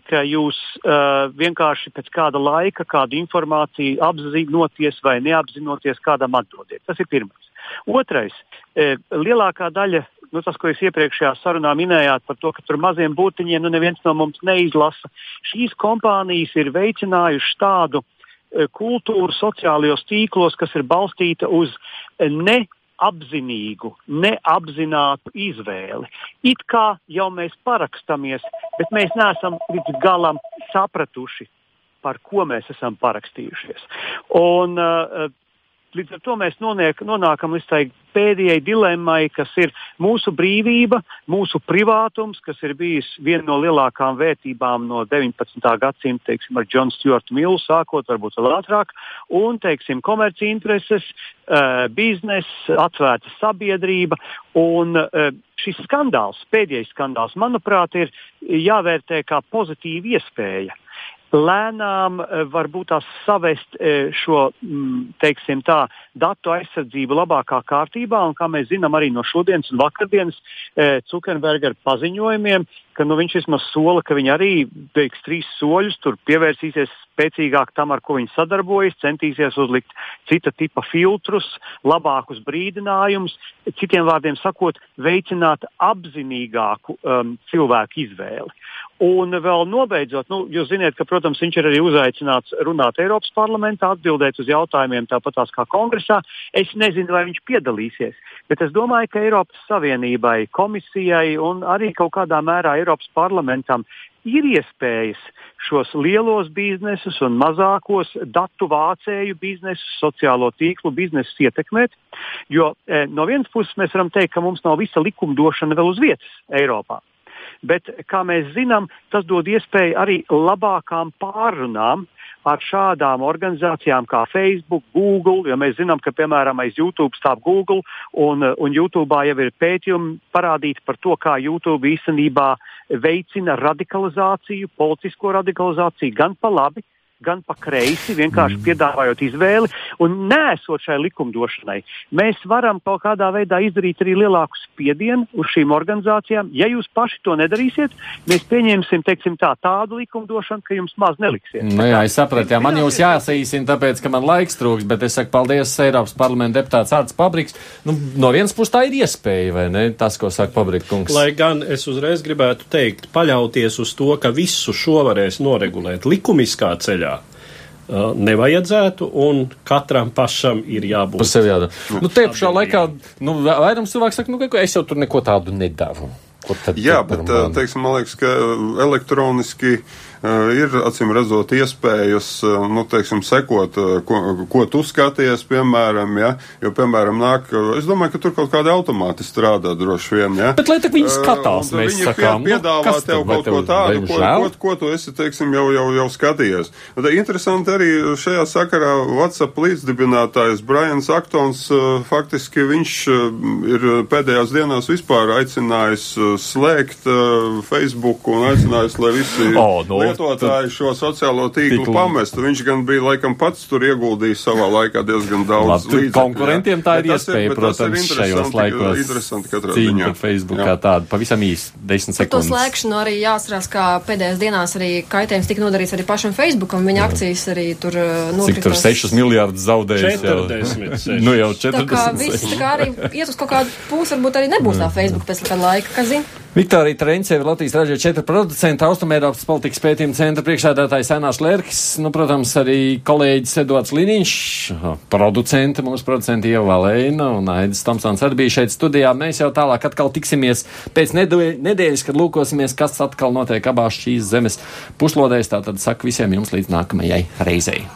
ka jūs uh, vienkārši pēc kāda laika kādu informāciju apzinoties vai neapzinoties kādam atdodiet. Tas ir pirmais. Otrais, e, lielākā daļa, nu, tas, ko jūs iepriekšējā sarunā minējāt par to, ka tur maziem būtiņiem nu, neviens no mums neizlasa, šīs kompānijas ir veicinājušas tādu e, kultūru sociālajos tīklos, kas ir balstīta uz e, ne apzinīgu, neapzinātu izvēli. It kā jau mēs parakstamies, bet mēs neesam līdz galam sapratuši, par ko mēs esam parakstījušies. Un, uh, Līdz ar to mēs noniek, nonākam līdz tai pēdējai dilemmai, kas ir mūsu brīvība, mūsu privātums, kas ir bijis viena no lielākām vērtībām no 19. gadsimta, teiksim, ar Johnu Stuartu Millu sākot, varbūt vēl ātrāk, un, teiksim, komerci intereses, uh, biznesa, atvērta sabiedrība. Un, uh, šis skandāls, pēdējais skandāls, manuprāt, ir jāvērtē kā pozitīva iespēja lēnām eh, varbūt tās savest eh, šo mm, teiksim, tā, datu aizsardzību labākā kārtībā. Un, kā mēs zinām arī no šodienas un vakardienas Zuckerberga paziņojumiem, ka nu, viņš vismaz sola, ka viņi arī veiks trīs soļus, tur pievērsīsies spēcīgāk tam, ar ko viņi sadarbojas, centīsies uzlikt cita tipa filtrus, labākus brīdinājumus, citiem vārdiem sakot, veicināt apzinīgāku um, cilvēku izvēli. Un vēl nobeidzot, nu, jūs zināt, ka, protams, viņš ir arī uzaicināts runāt Eiropas parlamentā, atbildēt uz jautājumiem tāpat kā kongresā. Es nezinu, vai viņš piedalīsies, bet es domāju, ka Eiropas Savienībai, komisijai un arī kaut kādā mērā Eiropas parlamentam ir iespējas šos lielos biznesus un mazākos datu vācēju biznesus, sociālo tīklu biznesus ietekmēt. Jo e, no vienas puses mēs varam teikt, ka mums nav visa likumdošana vēl uz vietas Eiropā. Bet, kā mēs zinām, tas dod iespēju arī labākām pārunām ar šādām organizācijām kā Facebook, Google, jo mēs zinām, ka piemēram aiz YouTube stāv Google un, un YouTube jau ir pētījumi parādīti par to, kā YouTube īstenībā veicina radikalizāciju, politisko radikalizāciju gan pa labi, gan pa kreisi, vienkārši mm. piedāvājot izvēli. Un nesot šai likumdošanai, mēs varam kaut kādā veidā izdarīt arī lielāku spiedienu uz šīm organizācijām. Ja jūs paši to nedarīsiet, mēs pieņemsim teiksim, tā, tādu likumdošanu, ka jums maz neliksies. Nu, jā, es sapratu, jā, man jūs jāsīsina, tāpēc, ka man laiks trūks, bet es saku paldies Eiropas parlamenta deputāts Ārts Pabriks. Nu, no vienas puses tā ir iespēja, vai ne? Tas, ko saka Pabrika kungs. Lai gan es uzreiz gribētu teikt, paļauties uz to, ka visu šo varēs noregulēt likumiskā ceļā nevajadzētu, un katram pašam ir jābūt. Par sevi jādara. Nu, te pašā laikā, nu, vairums cilvēku saka, nu, ka es jau tur neko tādu nedaru. Jā, bet, teiksim, man liekas, ka elektroniski uh, ir acīm redzot iespējas, eh, nu, teiksim, sekot, eh, ko, ko tu skaties, piemēram, ja, jo, piemēram, nāk, es domāju, ka tur kaut kādi automāti strādā droši vien, ja. Bet, lai tak viņi skatās, mēs viņi sakām, pie, piedāvā nu, tev kaut ko tādu, ko, ko, ko tu esi, teiksim, jau, jau, jau skatījies. Un, interesanti arī šajā sakarā WhatsApp līdzdibinātājs Brians Aktons, faktiski viņš ir pēdējās dienās vispār aicinājis slēgt Facebook un aicinājis, lai visi oh, no lietotāji šo sociālo tīklu, tīklu pamestu. Viņš gan bija laikam pats tur ieguldījis savā laikā diezgan daudz līdzekļu. Konkurentiem tā ir iespēja, protams, šajos laikos. Interesanti katrā ziņā. Facebook kā tāda, pavisam īsi, 10 sekundes. Par to slēgšanu arī jāsarās, kā pēdējās dienās arī kaitējums tika nodarīts arī pašam Facebookam. Viņa akcijas arī tur nokritās. Cik tur 6 miljārdus zaudējis? 40. nu jau 40. Tā kā viss tā kā arī iet uz kaut kādu pusi, varbūt arī nebūs tā Facebook pēc kāda laika, kas zina. Viktorija Trenceva, Latvijas raidījuma 4 producenta, Austrumēropas politikas pētījuma centra priekšsēdētājs Sēnās Lērkis, nu, protams, arī kolēģis Edvards Liniņš, producenta, mūsu producenta Ieva Valēna un Aidis Tomsons arī bija šeit studijā. Mēs jau tālāk atkal tiksimies pēc nedēļas, kad lūkosimies, kas atkal notiek abās šīs zemes puslodēs. Tātad saku visiem jums līdz nākamajai reizei.